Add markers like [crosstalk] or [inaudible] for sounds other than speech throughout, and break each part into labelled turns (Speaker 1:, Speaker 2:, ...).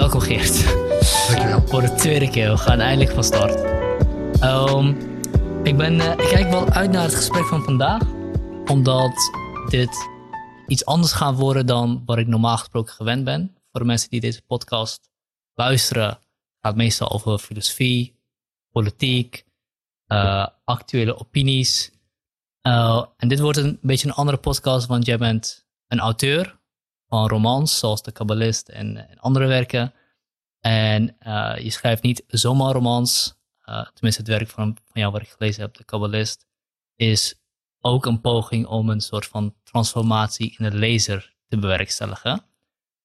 Speaker 1: Welkom Geert.
Speaker 2: Dankjewel.
Speaker 1: Voor de tweede keer, we gaan eindelijk van start. Ehm, ik, ben, eh, ik kijk wel uit naar het gesprek van vandaag, omdat dit iets anders gaat worden dan wat ik normaal gesproken gewend ben. Voor de mensen die deze podcast luisteren, gaat het meestal over filosofie, politiek, uh, actuele opinies. Uh, en dit wordt een beetje een andere podcast, want jij bent een auteur van romans, zoals De Kabbalist en, andere werken. En uh, je schrijft niet zomaar romans. tenminste, het werk van, van jou wat ik gelezen heb, De Kabbalist, is ook een poging om een soort van transformatie in de lezer te bewerkstelligen.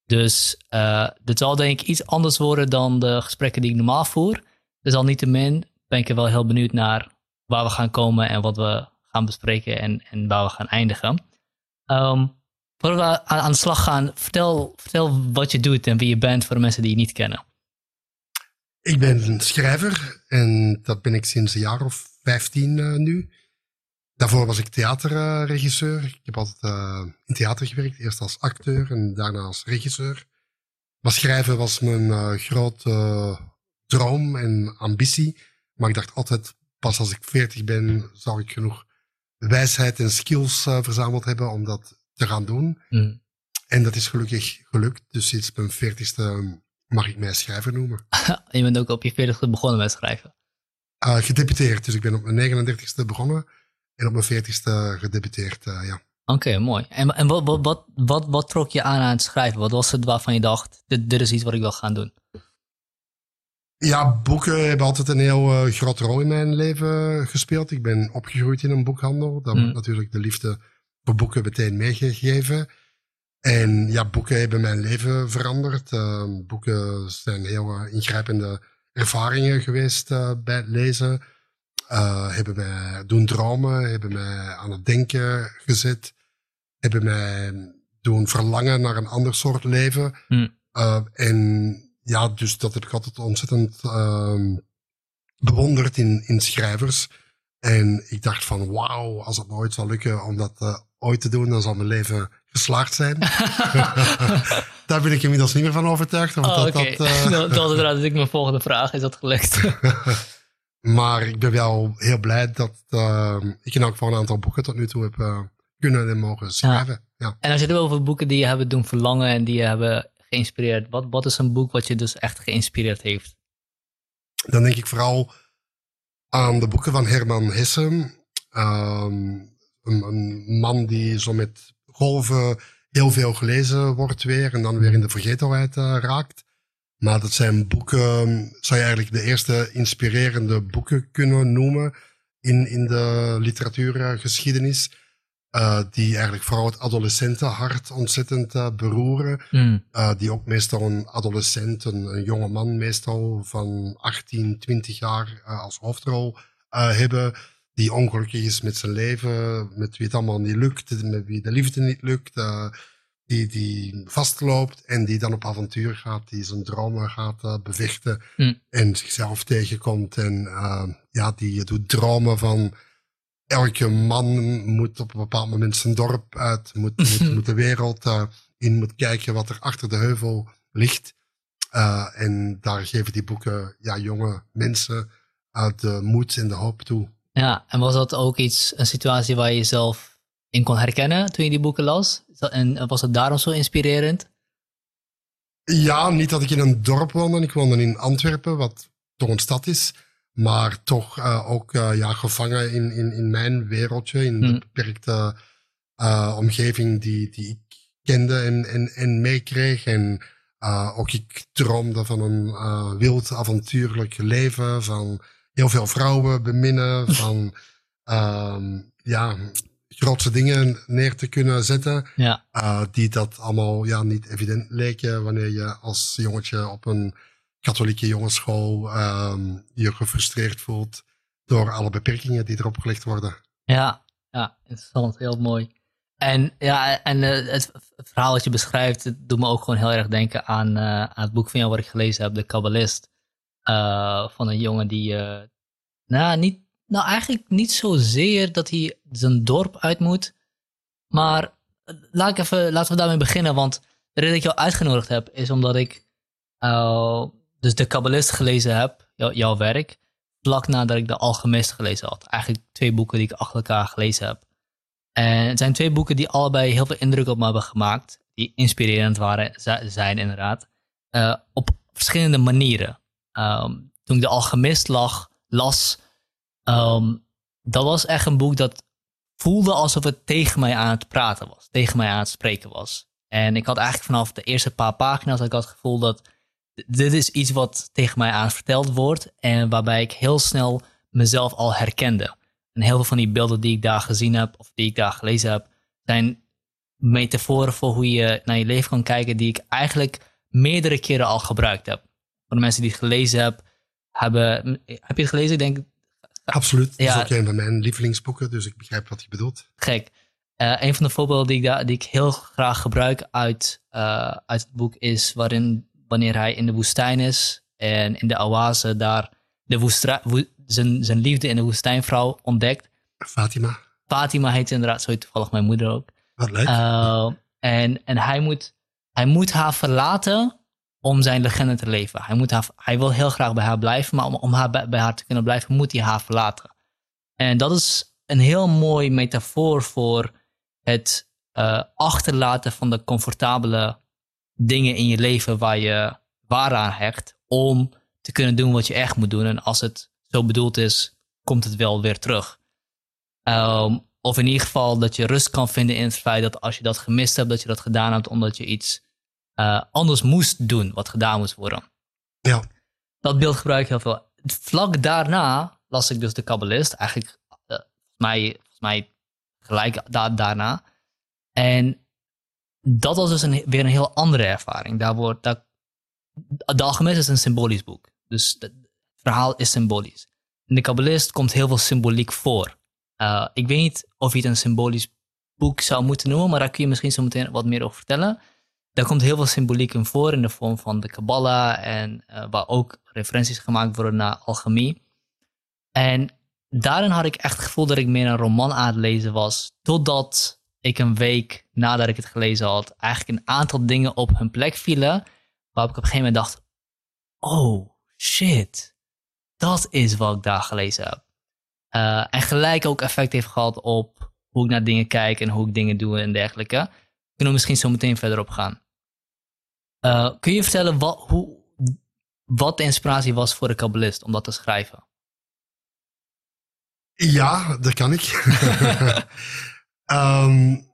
Speaker 1: Dus dit zal denk ik iets anders worden dan de gesprekken die ik normaal voer. Dus al niet te min ben ik er wel heel benieuwd naar waar we gaan komen en wat we gaan bespreken en, en waar we gaan eindigen. Um, voordat we aan, de slag gaan, vertel, vertel wat je doet en wie je bent voor de mensen die je niet kennen.
Speaker 2: Ik ben een schrijver en dat ben ik sinds een jaar of vijftien uh, nu. Daarvoor was ik theaterregisseur. ik heb altijd uh, in theater gewerkt, eerst als acteur en daarna als regisseur. Maar schrijven was mijn uh, grote droom en ambitie. Maar ik dacht altijd, pas als ik veertig ben, zal ik genoeg wijsheid en skills verzameld hebben om dat te gaan doen. Mm. En dat is gelukkig gelukt. Dus sinds mijn veertigste mag ik mij schrijver noemen. [laughs]
Speaker 1: je bent ook op je veertigste begonnen met schrijven?
Speaker 2: Uh, gedebuteerd. Dus ik ben op mijn 39ste begonnen en op mijn 40ste gedebuteerd, uh, ja.
Speaker 1: Oké, okay, mooi. En, en wat, wat, wat, wat, wat trok je aan aan het schrijven? Wat was het waarvan je dacht, dit, dit is iets wat ik wil gaan doen?
Speaker 2: Ja, boeken hebben altijd een heel uh, grote rol in mijn leven gespeeld. Ik ben opgegroeid in een boekhandel. Dat mm. natuurlijk de liefde boeken meteen meegegeven. En ja, boeken hebben mijn leven veranderd. Uh, boeken zijn heel uh, ingrijpende ervaringen geweest uh, bij het lezen. hebben mij doen dromen, hebben mij aan het denken gezet. Hebben mij doen verlangen naar een ander soort leven. Mm. en ja, dus dat heb ik altijd ontzettend uh, bewonderd in, in schrijvers. En ik dacht van, wauw, als het me ooit zal lukken om dat uh, ooit te doen, dan zal mijn leven geslaagd zijn. [laughs] [laughs] Daar ben ik inmiddels niet meer van overtuigd.
Speaker 1: Oh, dat, okay. [laughs] dat, uh... dat, was inderdaad ik mijn volgende vraag. Is dat gelukt?
Speaker 2: maar ik ben wel heel blij dat uh, ik in elk geval een aantal boeken tot nu toe heb uh, kunnen en mogen schrijven. Ja. ja.
Speaker 1: En als je het over boeken die je hebben doen verlangen en die je hebben geïnspireerd? Wat, wat is een boek wat je dus echt geïnspireerd heeft?
Speaker 2: Dan denk ik vooral aan de boeken van Herman Hesse. Um, een, een, man die zo met golven heel veel gelezen wordt weer en dan weer in de vergetelheid uh, raakt. Maar dat zijn boeken, zou je eigenlijk de eerste inspirerende boeken kunnen noemen in, in de literatuurgeschiedenis. Uh, die eigenlijk vooral het adolescentenhart ontzettend uh, beroeren. Mm. Uh, die ook meestal een adolescent, een, een, jonge man meestal van 18, 20 jaar als hoofdrol hebben. Die ongelukkig is met zijn leven, met wie het allemaal niet lukt, met wie de liefde niet lukt. die, die vastloopt en die dan op avontuur gaat, die zijn dromen gaat bevechten mm. en zichzelf tegenkomt. En ja, die doet dromen van elke man moet op een bepaald moment zijn dorp uit, moet, [laughs] moet, moet de wereld uh, in, moet kijken wat er achter de heuvel ligt. Uh, en daar geven die boeken ja, jonge mensen uh, de moed en de hoop toe.
Speaker 1: Ja, en was dat ook iets, een situatie waar je jezelf in kon herkennen toen je die boeken las? En was het daarom zo inspirerend?
Speaker 2: Ja, niet dat ik in een dorp woonde. Ik woonde in Antwerpen, wat toch een stad is. Maar toch uh, ook uh, ja, gevangen in, in, in mijn wereldje, in de
Speaker 1: Hmm.
Speaker 2: beperkte uh, omgeving die, die ik kende en, en, en meekreeg. En ook ik droomde van een wild avontuurlijk leven, van heel veel vrouwen beminnen, van uh, [laughs] ja, grootse dingen neer te kunnen zetten.
Speaker 1: Ja.
Speaker 2: Uh, die dat allemaal ja, niet evident leken wanneer je als jongetje op een katholieke jongensschool um, je gefrustreerd voelt door alle beperkingen die erop gelegd worden.
Speaker 1: Ja, ja interessant, heel mooi. En, ja, en uh, het verhaal dat je beschrijft, doet me ook gewoon heel erg denken aan, uh, aan het boek van jou wat ik gelezen heb, De Kabbalist. Uh, van een jongen die, nou, niet, nou eigenlijk niet zozeer dat hij zijn dorp uit moet, maar laat ik even, laten we daarmee beginnen, want de reden dat ik jou uitgenodigd heb, is omdat ik dus De Kabbalist gelezen heb, jou, jouw werk, vlak nadat ik De Alchemist gelezen had. Eigenlijk twee boeken die ik achter elkaar gelezen heb. En het zijn twee boeken die allebei heel veel indruk op me hebben gemaakt. Die inspirerend waren, zijn inderdaad. Op verschillende manieren. Um, toen ik De Alchemist lag, las, um, dat was echt een boek dat voelde alsof het tegen mij aan het praten was. Tegen mij aan het spreken was. En ik had eigenlijk vanaf de eerste paar pagina's had het gevoel dat dit is iets wat tegen mij aan verteld wordt en waarbij ik heel snel mezelf al herkende. En heel veel van die beelden die ik daar gezien heb of die ik daar gelezen heb, zijn metaforen voor hoe je naar je leven kan kijken die ik eigenlijk meerdere keren al gebruikt heb. Voor de mensen die het gelezen hebben, hebben heb je het gelezen? Ik denk,
Speaker 2: Absoluut. Dat is ook een van mijn lievelingsboeken, dus ik begrijp wat je bedoelt.
Speaker 1: Gek. Uh, een van de voorbeelden die ik, daar, die ik heel graag gebruik uit, uh, uit het boek is waarin wanneer hij in de woestijn is en in de oase daar de woestra, wo, zijn, zijn liefde in de woestijnvrouw ontdekt.
Speaker 2: Fatima.
Speaker 1: Fatima heet inderdaad, zo heet toevallig mijn moeder ook.
Speaker 2: Wat leuk.
Speaker 1: Uh, en en hij, moet, hij moet haar verlaten om zijn legende te leven. Hij, moet hij wil heel graag bij haar blijven, maar om, om haar bij, haar te kunnen blijven, moet hij haar verlaten. En dat is een heel mooi metafoor voor het uh, achterlaten van de comfortabele dingen in je leven waar je waaraan hecht, om te kunnen doen wat je echt moet doen. En als het zo bedoeld is, komt het wel weer terug. Um, of in ieder geval dat je rust kan vinden in het feit dat als je dat gemist hebt, dat je dat gedaan hebt omdat je iets uh, anders moest doen, wat gedaan moest worden.
Speaker 2: Ja.
Speaker 1: Dat beeld gebruik ik heel veel. Vlak daarna las ik dus de Kabbalist, eigenlijk uh, volgens, mij, volgens mij gelijk da daarna. En dat was dus een, weer een heel andere ervaring. Daar wordt, daar, de Alchemist is een symbolisch boek. Dus het verhaal is symbolisch. In de Kabbalist komt heel veel symboliek voor. Uh, ik weet niet of je het een symbolisch boek zou moeten noemen, maar daar kun je misschien zo meteen wat meer over vertellen. Daar komt heel veel symboliek in voor in de vorm van de Kabbalah en uh, waar ook referenties gemaakt worden naar alchemie. En daarin had ik echt het gevoel dat ik meer een roman aan het lezen was, totdat ik een week nadat ik het gelezen had, eigenlijk een aantal dingen op hun plek vielen, waarop ik op een gegeven moment dacht, oh shit, dat is wat ik daar gelezen heb. Uh, en gelijk ook effect heeft gehad op hoe ik naar dingen kijk en hoe ik dingen doe en dergelijke. We kunnen misschien zo meteen verder op gaan. Uh, kun je vertellen wat, hoe, wat de inspiratie was voor de kabbalist om dat te schrijven?
Speaker 2: Ja, dat kan ik. um,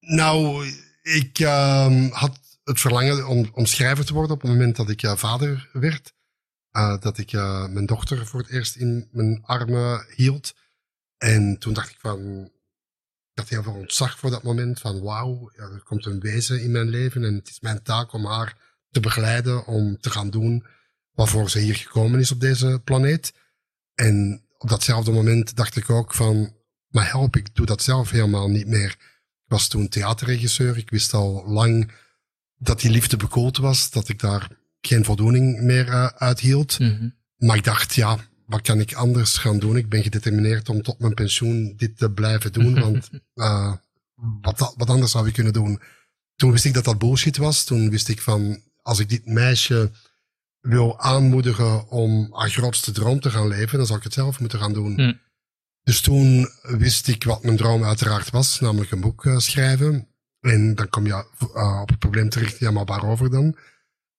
Speaker 2: [laughs] nou, ik um, had het verlangen om, om schrijver te worden op het moment dat ik uh, vader werd. Uh, dat ik uh, mijn dochter voor het eerst in mijn armen hield. En toen dacht ik van, had heel veel ontzag voor dat moment. Van wauw, ja, er komt een wezen in mijn leven en het is mijn taak om haar te begeleiden, om te gaan doen waarvoor ze hier gekomen is op deze planeet. En op datzelfde moment dacht ik ook van, maar help, ik doe dat zelf helemaal niet meer. Ik was toen theaterregisseur, ik wist al lang dat die liefde bekoeld was, dat ik daar geen voldoening meer uh, uithield.
Speaker 1: Mm -hmm.
Speaker 2: Maar ik dacht, ja, wat kan ik anders gaan doen? Ik ben gedetermineerd om tot mijn pensioen dit te blijven doen, [laughs] want uh, wat, wat anders zou ik kunnen doen? Toen wist ik dat dat bullshit was. Toen wist ik van, als ik dit meisje wil aanmoedigen om haar grootste droom te gaan leven, dan zou ik het zelf moeten gaan doen.
Speaker 1: Mm.
Speaker 2: Dus toen wist ik wat mijn droom uiteraard was, namelijk een boek uh, schrijven. En dan kom je uh, op het probleem terecht, ja, maar waarover dan?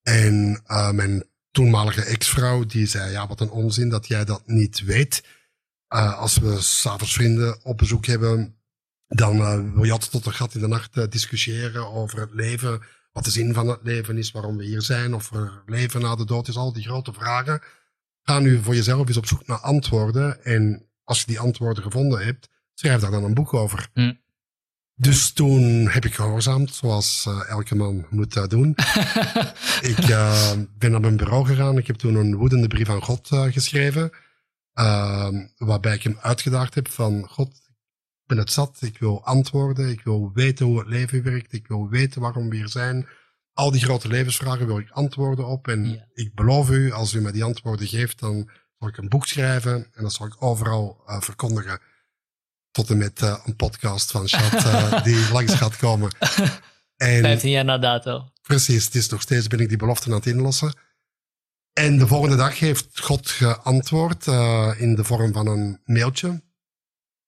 Speaker 2: En uh, mijn toenmalige ex-vrouw, die zei, ja, wat een onzin dat jij dat niet weet. als we s'avonds vrienden op bezoek hebben, dan wil je altijd tot een gat in de nacht discussiëren over het leven, wat de zin van het leven is, waarom we hier zijn, of er leven na de dood is, al die grote vragen. Ga nu voor jezelf eens op zoek naar antwoorden en als je die antwoorden gevonden hebt, schrijf daar dan een boek over.
Speaker 1: Hm.
Speaker 2: Dus toen heb ik gehoorzaamd, zoals uh, elke man moet dat doen. [laughs] ik uh, ben naar mijn bureau gegaan. Ik heb toen een woedende brief aan God uh, geschreven. waarbij ik hem uitgedaagd heb van God, ik ben het zat. Ik wil antwoorden. Ik wil weten hoe het leven werkt. Ik wil weten waarom we hier zijn. Al die grote levensvragen wil ik antwoorden op. En ik beloof u, als u me die antwoorden geeft, dan zal ik een boek schrijven en dat zal ik overal verkondigen. Tot en met uh, een podcast van Chat uh, [laughs] die langs gaat komen.
Speaker 1: En, 15 jaar na dato.
Speaker 2: Precies, het is nog steeds ben ik die belofte aan het inlossen. En de volgende dag heeft God geantwoord in de vorm van een mailtje.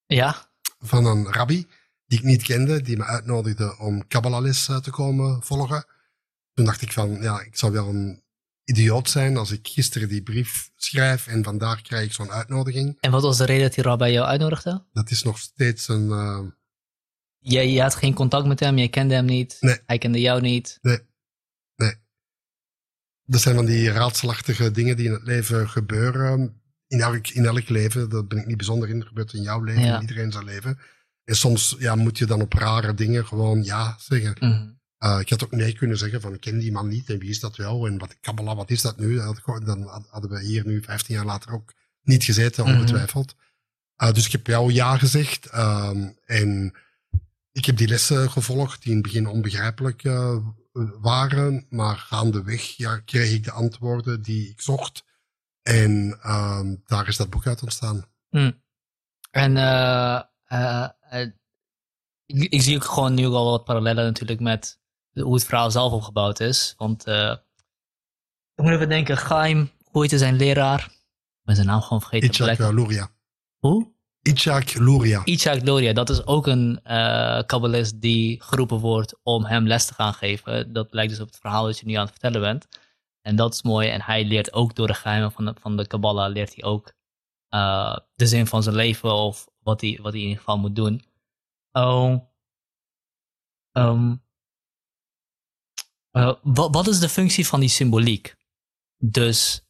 Speaker 1: Ja.
Speaker 2: Van een rabbi die ik niet kende, die me uitnodigde om Kabbalahles te komen volgen. Toen dacht ik van, ja, ik zou wel een idioot zijn als ik gisteren die brief schrijf en vandaag krijg ik zo'n uitnodiging.
Speaker 1: En wat was de reden dat hij bij jou uitnodigde?
Speaker 2: Dat is nog steeds een... Uh...
Speaker 1: Je, je had geen contact met hem, je kende hem niet,
Speaker 2: nee.
Speaker 1: hij kende jou niet.
Speaker 2: Nee, nee. Dat zijn van die raadselachtige dingen die in het leven gebeuren. In elk, in elk leven, daar ben ik niet bijzonder in, dat gebeurt in jouw leven, in iedereen zijn leven. En soms ja, moet je dan op rare dingen gewoon ja zeggen.
Speaker 1: Mm
Speaker 2: uh, ik had ook nee kunnen zeggen van ik ken die man niet en wie is dat wel en wat Kabbalah, wat is dat nu? Dan hadden we hier nu 15 jaar later ook niet gezeten, mhm. ongetwijfeld. Uh, dus ik heb jou ja gezegd uh, en ik heb die lessen gevolgd die in het begin onbegrijpelijk uh, waren, maar gaandeweg ja, kreeg ik de antwoorden die ik zocht en ehm, daar is dat boek uit ontstaan.
Speaker 1: Mm. En uh, ik, ik, zie ook gewoon nu al wat parallellen natuurlijk met hoe het verhaal zelf opgebouwd is. Want uh, ik moet even denken, Chaim, hoe heette zijn leraar? Ik ben zijn naam gewoon vergeten.
Speaker 2: Itzhak Luria.
Speaker 1: Hoe?
Speaker 2: Itzhak Luria.
Speaker 1: Itzhak Luria, dat is ook een uh, kabbalist die geroepen wordt om hem les te gaan geven. Dat blijkt dus op het verhaal dat je nu aan het vertellen bent. En dat is mooi. En hij leert ook door de geheimen van de, van de Kabbalah, leert hij ook uh, de zin van zijn leven of wat hij, wat hij in ieder geval moet doen. Oh, um, uh, wat, wat, is de functie van die symboliek? Dus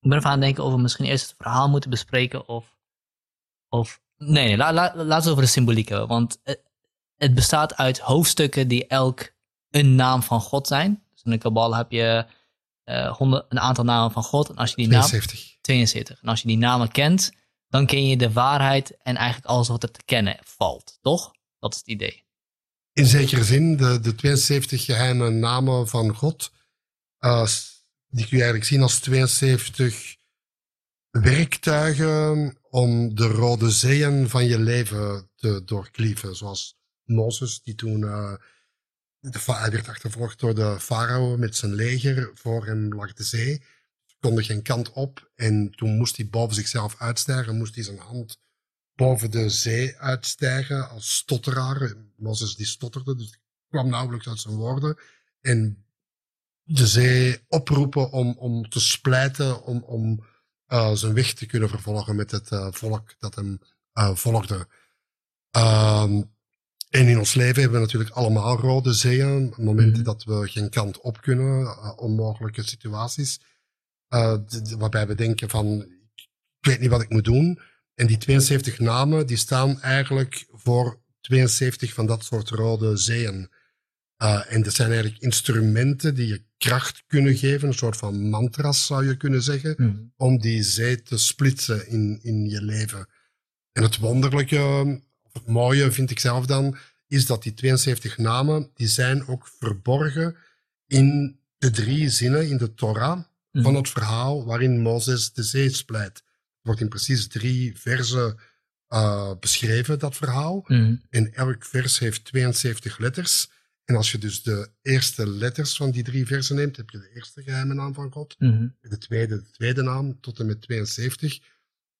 Speaker 1: ik ben even aan het denken of we misschien eerst het verhaal moeten bespreken of. of nee, nee la, la, laten we het over de symboliek hebben. Want het, het, bestaat uit hoofdstukken die elk een naam van God zijn. Dus in de Kabbalah heb je uh, honderd, een aantal namen van God. En als je die
Speaker 2: 72.
Speaker 1: Naam, 72. En als je die namen kent, dan ken je de waarheid en eigenlijk alles wat er te kennen valt. Toch? Dat is het idee
Speaker 2: in zekere zin de, de 72 geheime namen van God, die kun je eigenlijk zien als 72 werktuigen om de rode zeeën van je leven te doorklieven. Zoals Mozes, die toen uh, de, hij werd achtervolgd door de farao met zijn leger. Voor hem lag de zee. Kon er geen kant op. En toen moest hij boven zichzelf uitstijgen, moest hij zijn hand boven de zee uitstijgen als stotteraar. Mozes die stotterde, dus kwam nauwelijks uit zijn woorden. En de zee oproepen om, om te splijten, om, om uh, zijn weg te kunnen vervolgen met het uh, volk dat hem uh, volgde. Ehm, en in ons leven hebben we natuurlijk allemaal rode zeeën. Momenten mm dat we geen kant op kunnen, onmogelijke situaties. waarbij we denken van, ik weet niet wat ik moet doen. En die 72 namen die staan eigenlijk voor 72 van dat soort rode zeeën. Uh, en dat zijn eigenlijk instrumenten die je kracht kunnen geven, een soort van mantras zou je kunnen zeggen,
Speaker 1: mm.
Speaker 2: om die zee te splitsen in, in je leven. En het wonderlijke, of het mooie vind ik zelf dan, is dat die 72 namen, die zijn ook verborgen in de drie zinnen in de Torah mm. van het verhaal waarin Mozes de zee splijt wordt in precies drie versen uh, beschreven, dat verhaal.
Speaker 1: Mm.
Speaker 2: En elk vers heeft 72 letters. En als je dus de eerste letters van die drie versen neemt, heb je de eerste geheime naam van God.
Speaker 1: Mm.
Speaker 2: De tweede, de tweede naam, tot en met 72.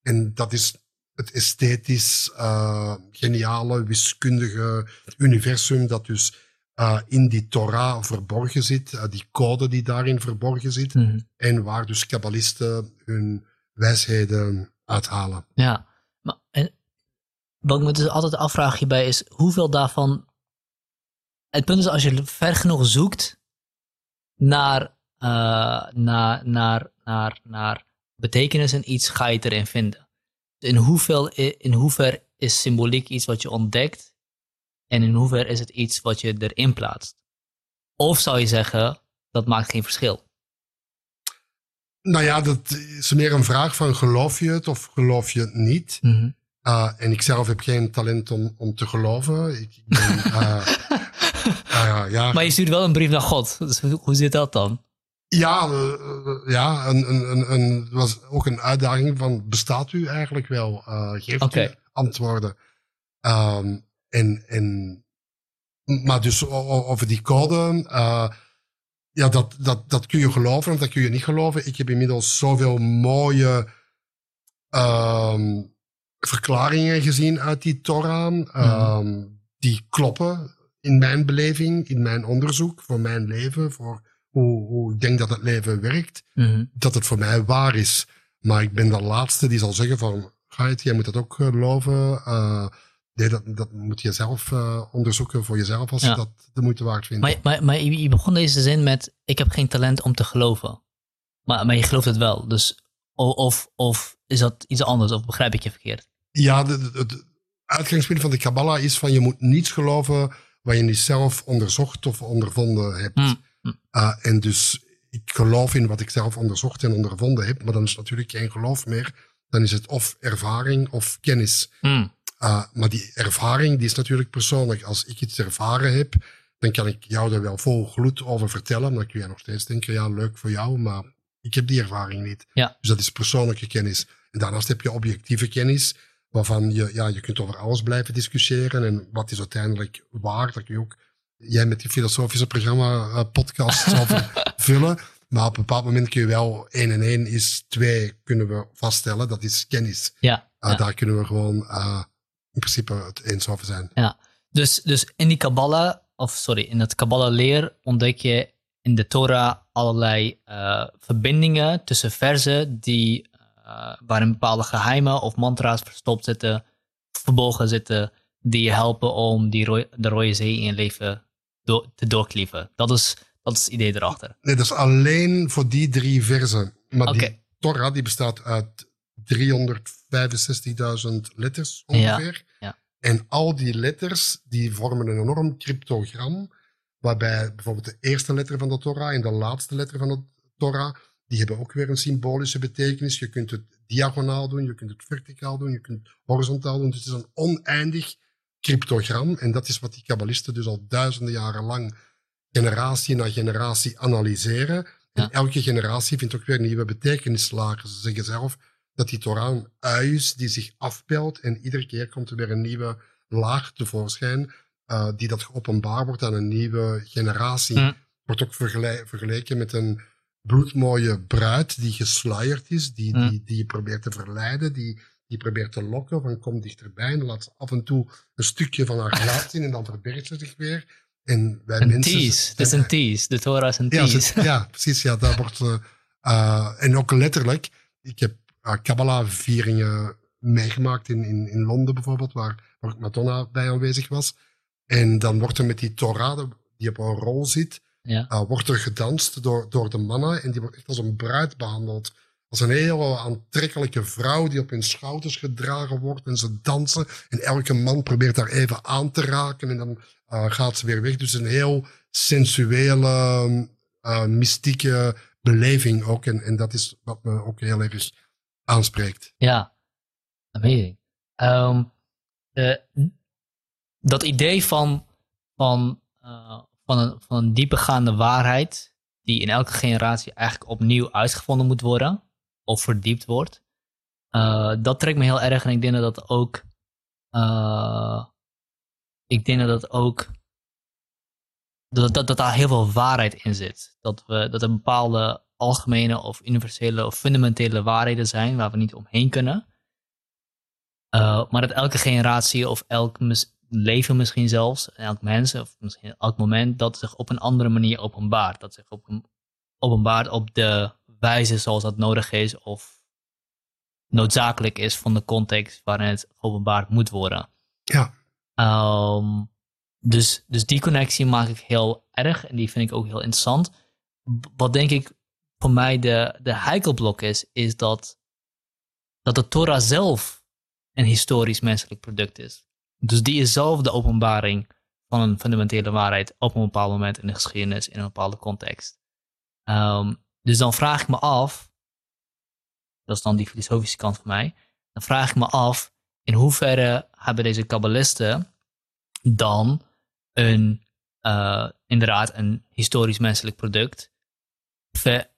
Speaker 2: En dat is het esthetisch uh, geniale, wiskundige universum dat dus uh, in die Torah verborgen zit, uh, die code die daarin verborgen zit,
Speaker 1: Mhm.
Speaker 2: en waar dus kabbalisten hun wijsheden uithalen.
Speaker 1: Ja, maar en wat ik me dus altijd afvraag hierbij is hoeveel daarvan. Het punt is als je ver genoeg zoekt naar, eh, naar, naar, naar, naar betekenis in iets, ga je het erin vinden. In, hoeveel, in hoever is symboliek iets wat je ontdekt en in hoever is het iets wat je erin plaatst? Of zou je zeggen, dat maakt geen verschil?
Speaker 2: Nou ja, dat is meer een vraag van geloof je het of geloof je het niet?
Speaker 1: Mhm.
Speaker 2: Uh, en ik zelf heb geen talent om, om te geloven. Ik ben, [laughs] uh, uh, ja,
Speaker 1: Maar je stuurt wel een brief naar God. Dus hoe, zit dat dan?
Speaker 2: ja, ja een, een, een, was ook een uitdaging van bestaat u eigenlijk wel? Geeft u antwoorden? Um, en, en, maar dus over die code, ja, dat, dat, dat kun je geloven of dat kun je niet geloven. Ik heb inmiddels zoveel mooie um, verklaringen gezien uit die Torah. Um, Die kloppen in mijn beleving, in mijn onderzoek, voor mijn leven, voor hoe, hoe ik denk dat het leven werkt.
Speaker 1: Mhm.
Speaker 2: Dat het voor mij waar is. Maar ik ben de laatste die zal zeggen van, Gait, jij moet dat ook geloven. Uh, nee, dat, dat moet je zelf uh, onderzoeken voor jezelf als
Speaker 1: Ja.
Speaker 2: je dat de moeite waard vindt.
Speaker 1: Maar, maar, maar je begon deze zin met: Ik heb geen talent om te geloven. Maar, maar je gelooft het wel. Dus, of, of is dat iets anders? Of begrijp ik je verkeerd?
Speaker 2: Ja, het uitgangspunt van de Kabbalah is van je moet niets geloven wat je niet zelf onderzocht of ondervonden hebt.
Speaker 1: Hmm.
Speaker 2: Uh, en dus ik geloof in wat ik zelf onderzocht en ondervonden heb, maar dan is het natuurlijk geen geloof meer. Dan is het of ervaring of kennis.
Speaker 1: Hmm.
Speaker 2: Uh, maar die ervaring die is natuurlijk persoonlijk. Als ik iets ervaren heb, dan kan ik jou er wel vol gloed over vertellen. Dan kun je nog steeds denken, ja, leuk voor jou, maar ik heb die ervaring niet.
Speaker 1: Ja.
Speaker 2: Dus dat is persoonlijke kennis. En daarnaast heb je objectieve kennis, waarvan je, ja, je kunt over alles blijven discussiëren. En wat is uiteindelijk waar, dat kun je ook, jij met die filosofische programma, uh, podcast [laughs] over vullen. Maar op een bepaald moment kun je wel één en één is twee kunnen we vaststellen. Dat is kennis.
Speaker 1: Ja.
Speaker 2: Uh,
Speaker 1: ja.
Speaker 2: Daar kunnen we gewoon uh, in principe het eens over zijn.
Speaker 1: ja. Dus, dus in die Kabbalah, of sorry, in het Kabbalah-leer ontdek je in de Torah allerlei uh, verbindingen tussen verzen die, uh, waarin bepaalde geheimen of mantra's verstopt zitten, verborgen zitten, die je helpen om die de Rode Zee in je leven do te doorklieven. Dat is, dat is het idee erachter.
Speaker 2: Nee, dat is alleen voor die drie versen. Maar die Torah die bestaat uit 365.000 letters ongeveer.
Speaker 1: ja.
Speaker 2: En al die letters die vormen een enorm cryptogram. Waarbij bijvoorbeeld de eerste letter van de Torah en de laatste letter van de Torah, die hebben ook weer een symbolische betekenis. Je kunt het diagonaal doen, je kunt het verticaal doen, je kunt het horizontaal doen. Dus het is een oneindig cryptogram. En dat is wat die kabbalisten dus al duizenden jaren lang generatie na generatie analyseren. En
Speaker 1: Ja.
Speaker 2: elke generatie vindt ook weer nieuwe betekenislagen. Ze zeggen zelf dat die Torah een ui is die zich afpelt en iedere keer komt er weer een nieuwe laag tevoorschijn uh, die dat geopenbaar wordt aan een nieuwe generatie.
Speaker 1: Mm.
Speaker 2: Wordt ook vergele- vergeleken met een bloedmooie bruid die gesluierd is, die,
Speaker 1: Mm.
Speaker 2: die, die je probeert te verleiden, die, die probeert te lokken van kom dichterbij en laat ze af en toe een stukje van haar gelaat zien en dan verbergt ze zich weer. En wij
Speaker 1: Een
Speaker 2: mensen
Speaker 1: tease. Het is een tease. De Torah is een
Speaker 2: ja,
Speaker 1: tease.
Speaker 2: ja, precies. Ja, daar wordt, uh, uh, en ook letterlijk, ik heb Kabbalah-vieringen meegemaakt in, in, in Londen bijvoorbeeld, waar, waar Madonna bij aanwezig was. En dan wordt er met die Torah, die op een rol zit,
Speaker 1: Ja.
Speaker 2: uh, wordt er gedanst door, door de mannen. En die wordt echt als een bruid behandeld. Als een hele aantrekkelijke vrouw die op hun schouders gedragen wordt. En ze dansen. En elke man probeert daar even aan te raken. En dan uh, gaat ze weer weg. Dus een heel sensuele, uh, mystieke beleving ook. En, en dat is wat me ook heel erg aanspreekt.
Speaker 1: Ja, amazing. Um, uh, dat idee van, van, uh, van, een, van een diepegaande waarheid, die in elke generatie eigenlijk opnieuw uitgevonden moet worden, of verdiept wordt, uh, dat trekt me heel erg en ik denk dat dat ook. ik denk dat dat ook. Dat, dat, dat daar heel veel waarheid in zit. Dat, we, dat er bepaalde algemene of universele of fundamentele waarheden zijn waar we niet omheen kunnen. Uh, maar dat elke generatie of elk leven misschien zelfs, elk mens of misschien elk moment, dat zich op een andere manier openbaart. Dat zich op een, openbaart op de wijze zoals dat nodig is of noodzakelijk is van de context waarin het openbaard moet worden.
Speaker 2: Ja.
Speaker 1: Um, dus, dus die connectie maak ik heel erg en die vind ik ook heel interessant. Wat denk ik voor mij de, de heikelblok is, is dat, dat de Torah zelf een historisch menselijk product is. Dus die is zelf de openbaring van een fundamentele waarheid op een bepaald moment in de geschiedenis, in een bepaalde context. Um, dus dan vraag ik me af, dat is dan die filosofische kant van mij, dan vraag ik me af in hoeverre hebben deze kabbalisten dan een, uh, inderdaad een historisch menselijk product ver,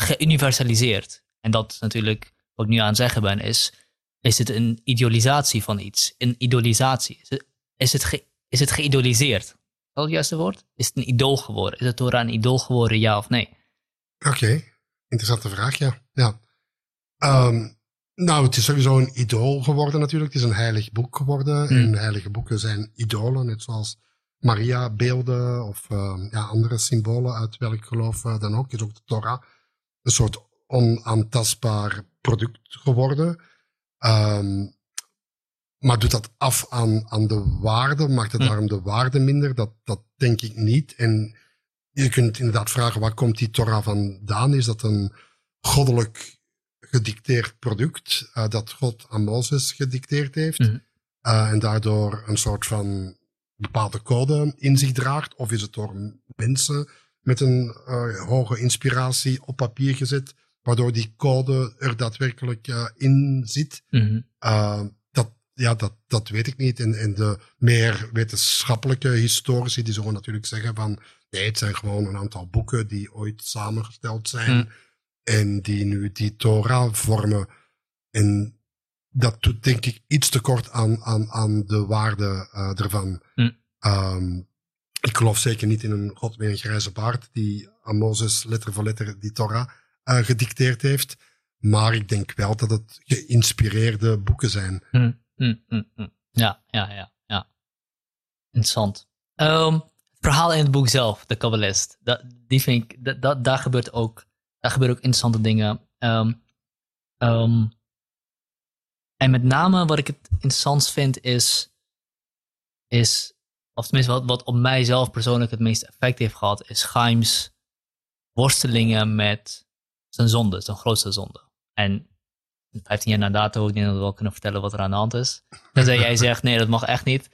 Speaker 1: geuniversaliseerd. En dat is natuurlijk wat ik nu aan het zeggen ben, is, is het een idealisatie van iets? Een idolisatie. Is het, is het, ge, is het geïdoliseerd? Is dat het juiste woord? Is het een idool geworden? Is het Torah een idool geworden, ja of nee?
Speaker 2: Oké, interessante vraag, ja. ja. Um, nou, het is sowieso een idool geworden natuurlijk. Het is een heilig boek geworden. Mm. En heilige boeken zijn idolen, net zoals Maria-beelden of uh, ja, andere symbolen uit welk geloof uh, dan ook. Is ook de Torah een soort onaantastbaar product geworden. Um, maar doet dat af aan, aan de waarde? Maakt het mm. daarom de waarde minder? Dat, dat denk ik niet. En je kunt inderdaad vragen, waar komt die Torah vandaan? Is dat een goddelijk gedicteerd product uh, dat God aan Mozes gedicteerd heeft. Mm. Uh, en daardoor een soort van bepaalde code in zich draagt. Of is het door mensen met een uh, hoge inspiratie op papier gezet, waardoor die code er daadwerkelijk in zit.
Speaker 1: Mm.
Speaker 2: dat, ja, dat, dat weet ik niet. En, en de meer wetenschappelijke historici die zullen natuurlijk zeggen van nee, het zijn gewoon een aantal boeken die ooit samengesteld zijn. Mm en die nu die Torah vormen. En dat doet denk ik iets te kort aan, aan, aan de waarde ervan.
Speaker 1: Hm.
Speaker 2: Um, ik geloof zeker niet in een God met een grijze baard die aan Mozes letter voor letter die Torah uh, gedicteerd heeft. Maar ik denk wel dat het geïnspireerde boeken zijn.
Speaker 1: Hm, hm, hm, ja, ja, ja, ja. Interessant. Um, het verhaal in het boek zelf, de Kabbalist, dat, die vind ik, dat, dat, daar gebeurt ook daar gebeuren ook interessante dingen. Ehm, ehm, en met name wat ik het interessant vind is, is of tenminste wat, wat op mijzelf persoonlijk het meeste effect heeft gehad, is Gaims worstelingen met zijn zonde, zijn grootste zonde. En 15 jaar na dato, ik denk dat we wel kunnen vertellen wat er aan de hand is. Tenzij jij [laughs] zegt, nee, dat mag echt niet.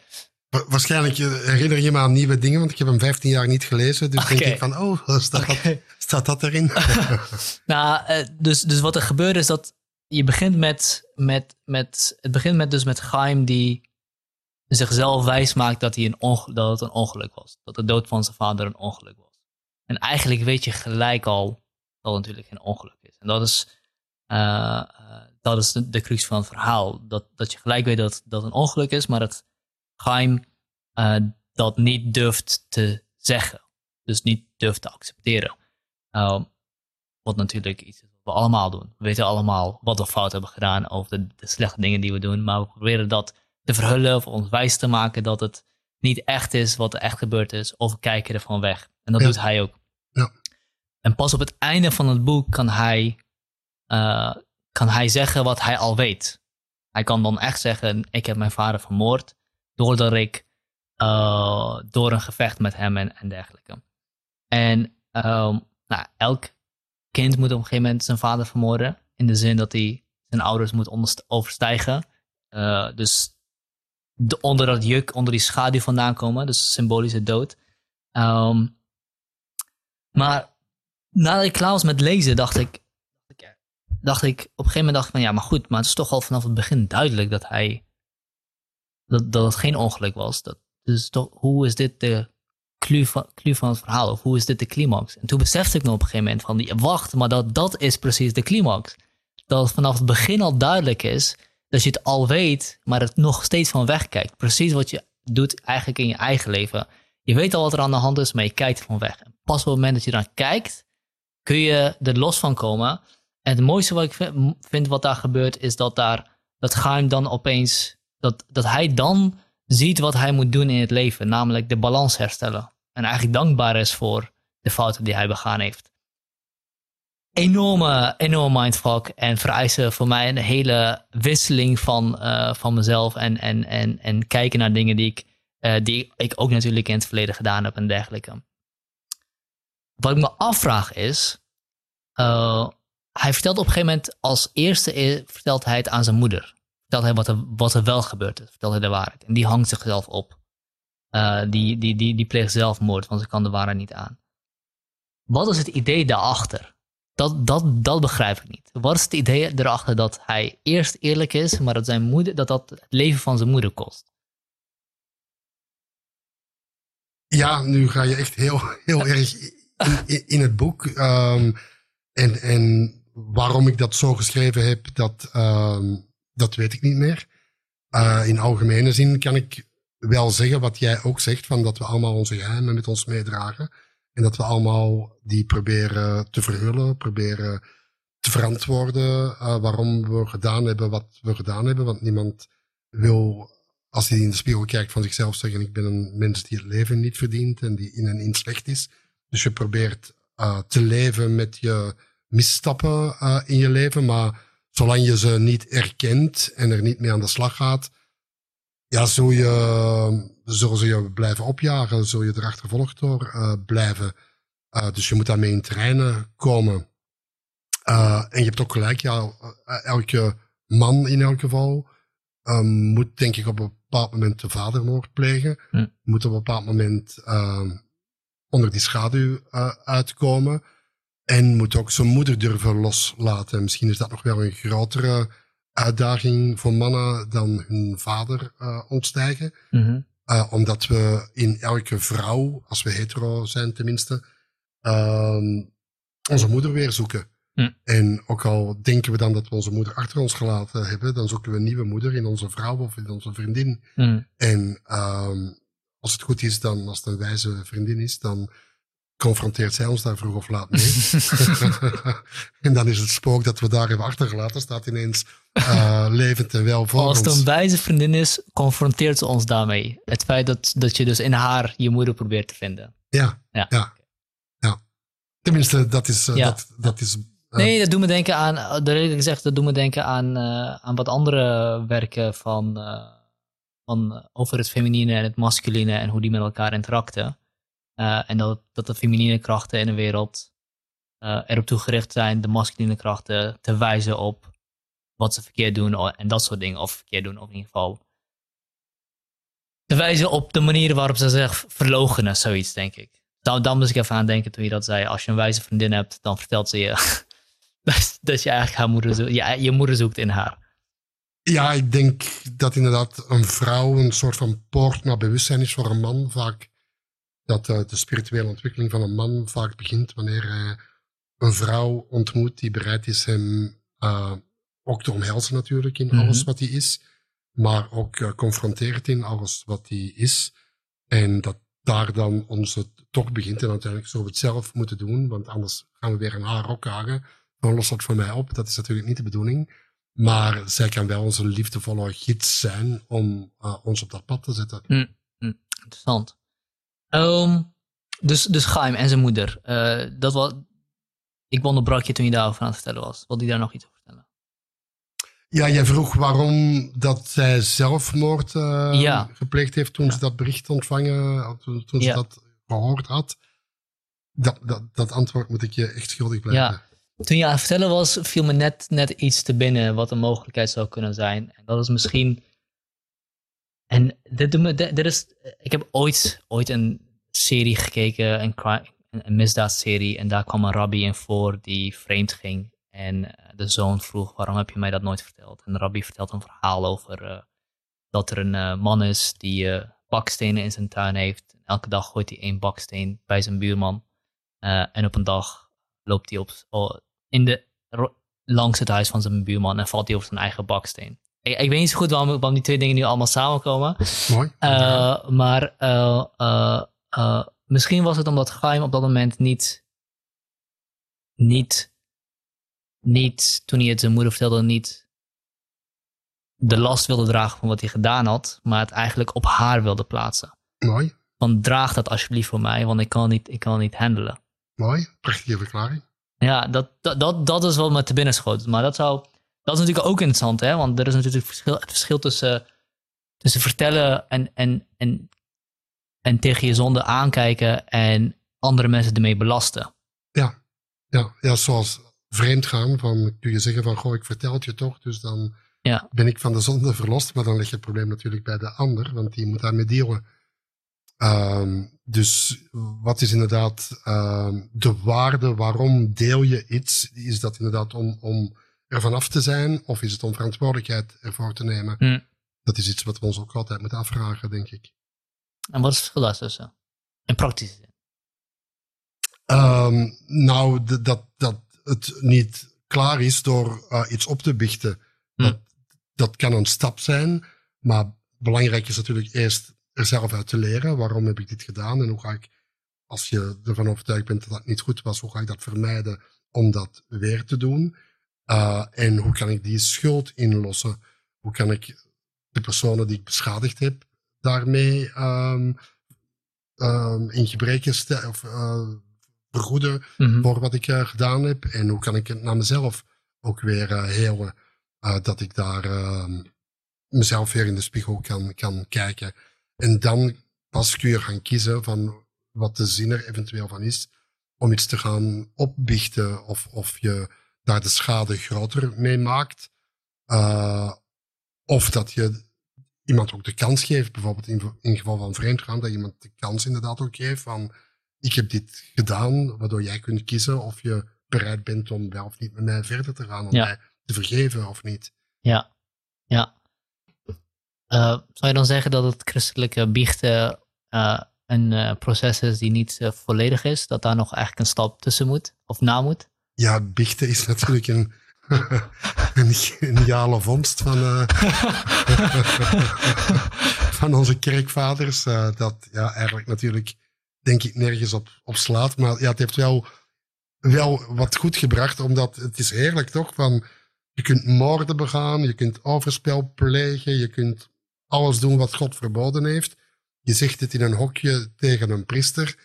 Speaker 2: Waarschijnlijk herinner je me aan nieuwe dingen, want ik heb hem 15 jaar niet gelezen. Dus denk ik van, oh, staat, dat, staat dat erin? [laughs]
Speaker 1: nou, eh, dus, dus wat er gebeurt is dat je begint met, met, met het begint met dus met Gaim die zichzelf wijs maakt dat, hij een dat het een ongeluk was. Dat de dood van zijn vader een ongeluk was. En eigenlijk weet je gelijk al dat het natuurlijk geen ongeluk is. En dat is, uh, dat is de, crux van het verhaal. Dat, dat je gelijk weet dat dat een ongeluk is, maar dat Geheim uh, dat niet durft te zeggen. Dus niet durft te accepteren. Uh, wat natuurlijk iets is wat we allemaal doen. We weten allemaal wat we fout hebben gedaan of de, slechte dingen die we doen. Maar we proberen dat te verhullen of ons wijs te maken dat het niet echt is wat er echt gebeurd is. Of we kijken ervan weg. En dat doet hij ook.
Speaker 2: Ja.
Speaker 1: En pas op het einde van het boek kan hij, uh, kan hij zeggen wat hij al weet. Hij kan dan echt zeggen: Ik heb mijn vader vermoord doordat ik uh, door een gevecht met hem en, en dergelijke. En um, nou, elk kind moet op een gegeven moment zijn vader vermoorden. In de zin dat hij zijn ouders moet overstijgen. Uh, dus de, onder dat juk, onder die schaduw vandaan komen. Dus symbolische dood. Um, maar nadat ik klaar was met lezen, dacht ik, dacht ik op een gegeven moment dacht ik van ja, maar goed, maar het is toch al vanaf het begin duidelijk dat hij dat, dat het geen ongeluk was. Dat, dus toch, hoe is dit de clue van, het verhaal? Of hoe is dit de climax? En toen besefte ik nog op een gegeven moment van, wacht, maar dat, dat is precies de climax. Dat het vanaf het begin al duidelijk is dat je het al weet, maar het nog steeds van wegkijkt. Precies wat je doet eigenlijk in je eigen leven. Je weet al wat er aan de hand is, maar je kijkt van weg. En pas op het moment dat je dan kijkt, kun je er los van komen. En het mooiste wat ik vind wat daar gebeurt, is dat daar dat Gaim dan opeens, dat, dat hij dan ziet wat hij moet doen in het leven, namelijk de balans herstellen. En eigenlijk dankbaar is voor de fouten die hij begaan heeft. Enorme, enorme mindfuck en vereisen voor mij een hele wisseling van, uh, van mezelf en, en, en, en kijken naar dingen die ik, uh, die ik ook natuurlijk in het verleden gedaan heb en dergelijke. Wat ik me afvraag is, uh, hij vertelt op een gegeven moment als eerste vertelt hij het aan zijn moeder. Vertelt hij wat er, wat er wel gebeurd is. Vertelt hij de waarheid. En die hangt zichzelf op. Die, die, die, die pleegt zelfmoord, want ze kan de waarheid niet aan. Wat is het idee daarachter? Dat, dat, dat begrijp ik niet. Wat is het idee erachter dat hij eerst eerlijk is, maar dat, zijn moeder, dat dat het leven van zijn moeder kost?
Speaker 2: Ja, nu ga je echt heel, heel erg in, in, het boek. Um, en, en waarom ik dat zo geschreven heb, dat, uh, dat weet ik niet meer. Uh, in algemene zin kan ik wel zeggen wat jij ook zegt, van dat we allemaal onze geheimen met ons meedragen. En dat we allemaal die proberen te verhullen, proberen te verantwoorden uh, waarom we gedaan hebben wat we gedaan hebben. Want niemand wil, als hij in de spiegel kijkt, van zichzelf zeggen: Ik ben een mens die het leven niet verdient en die in en in slecht is. Dus je probeert uh, te leven met je misstappen uh, in je leven, maar zolang je ze niet erkent en er niet mee aan de slag gaat, ja, zul je, zullen ze je blijven opjagen, zul je er achtervolgd door uh, blijven. Uh, dus je moet daarmee in terreinen komen. en je hebt ook gelijk, ja, elke man in elk geval moet denk ik op een bepaald moment de vadermoord plegen. Hm. Moet op een bepaald moment onder die schaduw uitkomen. En moet ook zijn moeder durven loslaten. Misschien is dat nog wel een grotere uitdaging voor mannen dan hun vader uh, ontstijgen. Mm uh, omdat we in elke vrouw, als we hetero zijn tenminste, uh, onze moeder weer zoeken. Mm. En ook al denken we dan dat we onze moeder achter ons gelaten hebben, dan zoeken we een nieuwe moeder in onze vrouw of in onze vriendin. Mm. En ehm, als het goed is, dan als het een wijze vriendin is, dan confronteert zij ons daar vroeg of laat mee. [laughs] [laughs] en dan is het spook dat we daar hebben achtergelaten, staat ineens uh, levend en wel voor
Speaker 1: Als
Speaker 2: het
Speaker 1: een wijze vriendin is, confronteert ze ons daarmee. Het feit dat, dat je dus in haar je moeder probeert te vinden.
Speaker 2: Ja, ja. ja, ja. Tenminste, dat is... Uh, ja. dat, dat is
Speaker 1: uh, nee, dat doet me denken aan... De reden gezegd, dat doet me denken aan, aan wat andere werken van, van... over het feminine en het masculine en hoe die met elkaar interacten. Uh, en dat, dat de feminine krachten in de wereld uh, erop toegericht zijn de masculine krachten te wijzen op wat ze verkeerd doen en dat soort dingen. Of verkeerd doen, of in ieder geval te wijzen op de manieren waarop ze zich verlogenen, zoiets, denk ik. Dan, dan moest ik even aan denken toen je dat zei. Als je een wijze vriendin hebt, dan vertelt ze je [laughs] dat, je eigenlijk haar moeder zoekt, je, je moeder zoekt in haar.
Speaker 2: Ja, ik denk dat inderdaad een vrouw een soort van poort naar bewustzijn is voor een man. Vaak dat uh, de spirituele ontwikkeling van een man vaak begint wanneer hij een vrouw ontmoet die bereid is hem uh, ook te omhelzen natuurlijk in alles mhm. wat hij is, maar ook uh, confronteert in alles wat hij is. En dat daar dan onze toch begint en uiteindelijk zullen we het zelf moeten doen, want anders gaan we weer een haar opkagen. Dan lost dat voor mij op. Dat is natuurlijk niet de bedoeling. Maar zij kan wel onze liefdevolle gids zijn om ons op dat pad te zetten.
Speaker 1: Mm, mm, interessant. Um, dus, dus Gaim en zijn moeder. Uh, dat was, ik onderbrak je toen je daarover aan het vertellen was. Wil die daar nog iets over vertellen?
Speaker 2: Ja, jij vroeg waarom dat zij zelfmoord uh, gepleegd heeft toen ze dat bericht ontvangen, toen, toen ze dat gehoord had. Dat, dat, dat antwoord moet ik je echt schuldig blijven.
Speaker 1: Toen je aan het vertellen was, viel me net, net iets te binnen wat een mogelijkheid zou kunnen zijn. En dat is misschien en dit, dit is, ik heb ooit, ooit een serie gekeken, een, misdaadserie, en daar kwam een rabbi in voor die vreemd ging. En eh, de zoon vroeg, waarom heb je mij dat nooit verteld? En de rabbi vertelt een verhaal over uh, dat er een uh, man is die bakstenen in zijn tuin heeft. Elke dag gooit hij één baksteen bij zijn buurman. en op een dag loopt hij op, in de, langs het huis van zijn buurman en valt hij op zijn eigen baksteen ik, ik weet niet zo goed waarom, waarom die twee dingen nu allemaal samenkomen.
Speaker 2: Mooi.
Speaker 1: Uh, maar uh, uh, misschien was het omdat Gaim op dat moment niet, niet, niet, toen hij het zijn moeder vertelde, niet de last wilde dragen van wat hij gedaan had, maar het eigenlijk op haar wilde plaatsen.
Speaker 2: Mooi.
Speaker 1: Van draag dat alsjeblieft voor mij, want ik kan niet, ik kan niet handelen.
Speaker 2: Mooi. Prachtige verklaring.
Speaker 1: Ja, dat, dat, dat, dat is wat me te binnen schoot. Maar dat, zou, dat is natuurlijk ook interessant, hè? want er is natuurlijk verschil, het verschil tussen, tussen vertellen en, en, en, en tegen je zonde aankijken en andere mensen ermee belasten.
Speaker 2: Ja, ja, ja zoals vreemd gaan. Van, kun je zeggen van, goh, ik vertel het je toch, dus dan
Speaker 1: Ja.
Speaker 2: ben ik van de zonde verlost. Maar dan leg je het probleem natuurlijk bij de ander, want die moet daarmee dealen. Ehm, dus wat is inderdaad ehm, de waarde? Waarom deel je iets? Is dat inderdaad om, om ervan af te zijn? Of is het om verantwoordelijkheid ervoor te nemen?
Speaker 1: Hm.
Speaker 2: Dat is iets wat we ons ook altijd moeten afvragen, denk ik.
Speaker 1: En wat is het verschil daartussen? In praktische zin.
Speaker 2: Ehm, nou, dat, dat het niet klaar is door eh, iets op te biechten.
Speaker 1: Hm.
Speaker 2: Dat, dat kan een stap zijn, maar belangrijk is natuurlijk eerst er zelf uit te leren. Waarom heb ik dit gedaan en hoe ga ik, als je ervan overtuigd bent dat dat niet goed was, hoe ga ik dat vermijden om dat weer te doen? Eh, en hoe kan ik die schuld inlossen? Hoe kan ik de personen die ik beschadigd heb daarmee ehm, ehm, in gebreken stellen of eh, vergoeden
Speaker 1: Mhm.
Speaker 2: voor wat ik eh, gedaan heb. En hoe kan ik het naar mezelf ook weer helen. dat ik daar ehm, mezelf weer in de spiegel kan, kan kijken. En dan pas kun je gaan kiezen van wat de zin er eventueel van is. Om iets te gaan opbiechten of, of je daar de schade groter mee maakt. Eh, of dat je iemand ook de kans geeft, bijvoorbeeld in, in geval van vreemdgaan, dat je iemand de kans inderdaad ook geeft van ik heb dit gedaan, waardoor jij kunt kiezen of je bereid bent om wel of niet met mij verder te gaan, om
Speaker 1: Ja.
Speaker 2: mij te vergeven of niet.
Speaker 1: Ja, ja. Eh, zou je dan zeggen dat het christelijke biechten eh, een proces is die niet volledig is? Dat daar nog eigenlijk een stap tussen moet of na moet?
Speaker 2: Ja, biechten is natuurlijk een, [laughs] geniale vondst van, eh, [laughs] van onze kerkvaders. eh, dat ja, eigenlijk natuurlijk, denk ik, nergens op, op slaat. Maar ja, het heeft wel, wel wat goed gebracht, omdat het is heerlijk toch? Van, je kunt moorden begaan, je kunt overspel plegen, je kunt alles doen wat God verboden heeft. Je zegt het in een hokje tegen een priester.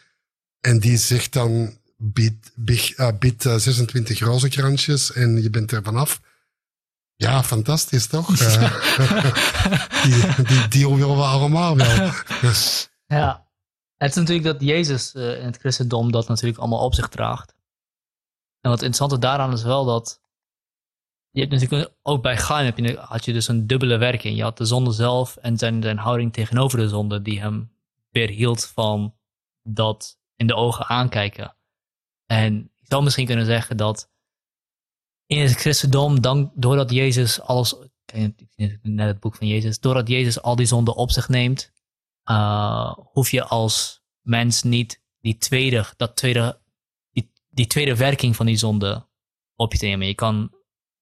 Speaker 2: En die zegt dan, bied, bied, eh, bied eh, 26 rozenkransjes en je bent er vanaf. Ja, fantastisch toch? [laughs] Eh, die, die deal willen we allemaal wel. [laughs]
Speaker 1: Ja. Het is natuurlijk dat Jezus eh, in het christendom dat natuurlijk allemaal op zich draagt. En wat interessante daaraan is wel dat. Je hebt natuurlijk ook bij Chaim heb je, had je dus een dubbele werking. Je had de zonde zelf en zijn, zijn houding tegenover de zonde, die hem weerhield van dat in de ogen aankijken. En je zou misschien kunnen zeggen dat in het christendom, dan, doordat Jezus alles. Net het boek van Jezus. Doordat Jezus al die zonden op zich neemt, uh, hoef je als mens niet die tweede, dat tweede, die, die tweede werking van die zonde op je te nemen. Je kan,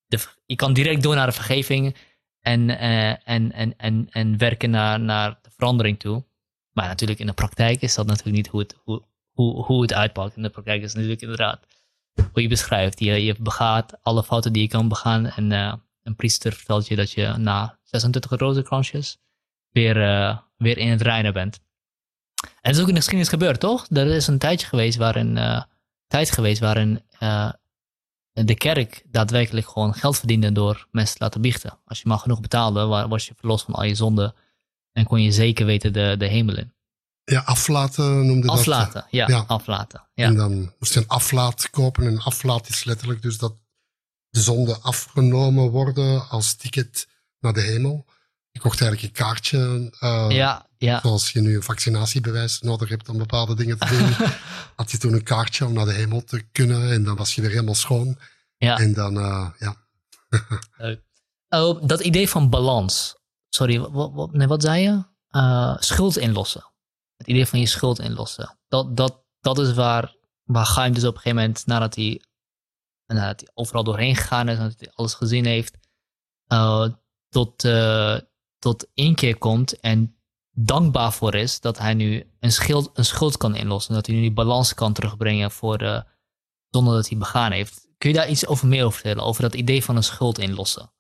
Speaker 1: de, je kan direct door naar de vergeving en, uh, en, en, en, en werken naar, naar de verandering toe. Maar natuurlijk in de praktijk is dat natuurlijk niet hoe het, hoe, hoe, hoe het uitpakt. In de praktijk is natuurlijk inderdaad hoe je beschrijft. Je, je begaat alle fouten die je kan begaan en uh, een priester vertelt je dat je na 26 rozenkransjes weer, uh, weer in het reinen bent. En dat is ook in de geschiedenis gebeurd, toch? Er is een tijdje geweest waarin, uh, tijd geweest waarin de kerk daadwerkelijk gewoon geld verdiende door mensen te laten biechten. Als je maar genoeg betaalde, was je verlost van al je zonden en kon je zeker weten de, de hemel in.
Speaker 2: Ja, aflaten noemde dat.
Speaker 1: Aflaten, ja, ja. aflaten. Ja.
Speaker 2: En dan moest je een aflaat kopen. En aflaat is letterlijk dus dat de zonden afgenomen worden als ticket naar de hemel. Je kocht eigenlijk een kaartje. Uh,
Speaker 1: ja, ja.
Speaker 2: Zoals je nu een vaccinatiebewijs nodig hebt om bepaalde dingen te doen. [laughs] had je toen een kaartje om naar de hemel te kunnen. En dan was je weer helemaal schoon.
Speaker 1: Ja.
Speaker 2: En dan, uh, ja. [laughs]
Speaker 1: oh, dat idee van balans. Sorry, wat, wat, nee, wat zei je? Uh, schuld inlossen. Het idee van je schuld inlossen. Dat, dat, dat is waar, waar Chaim dus op een gegeven moment, nadat hij, nadat hij overal doorheen gegaan is, nadat hij alles gezien heeft, uh, tot, uh, tot komt en dankbaar voor is dat hij nu een, schuld, een schuld kan inlossen. Dat hij nu die balans kan terugbrengen voor, uh, zonder dat hij begaan heeft. Kun je daar iets over meer over vertellen? Over dat idee van een schuld inlossen?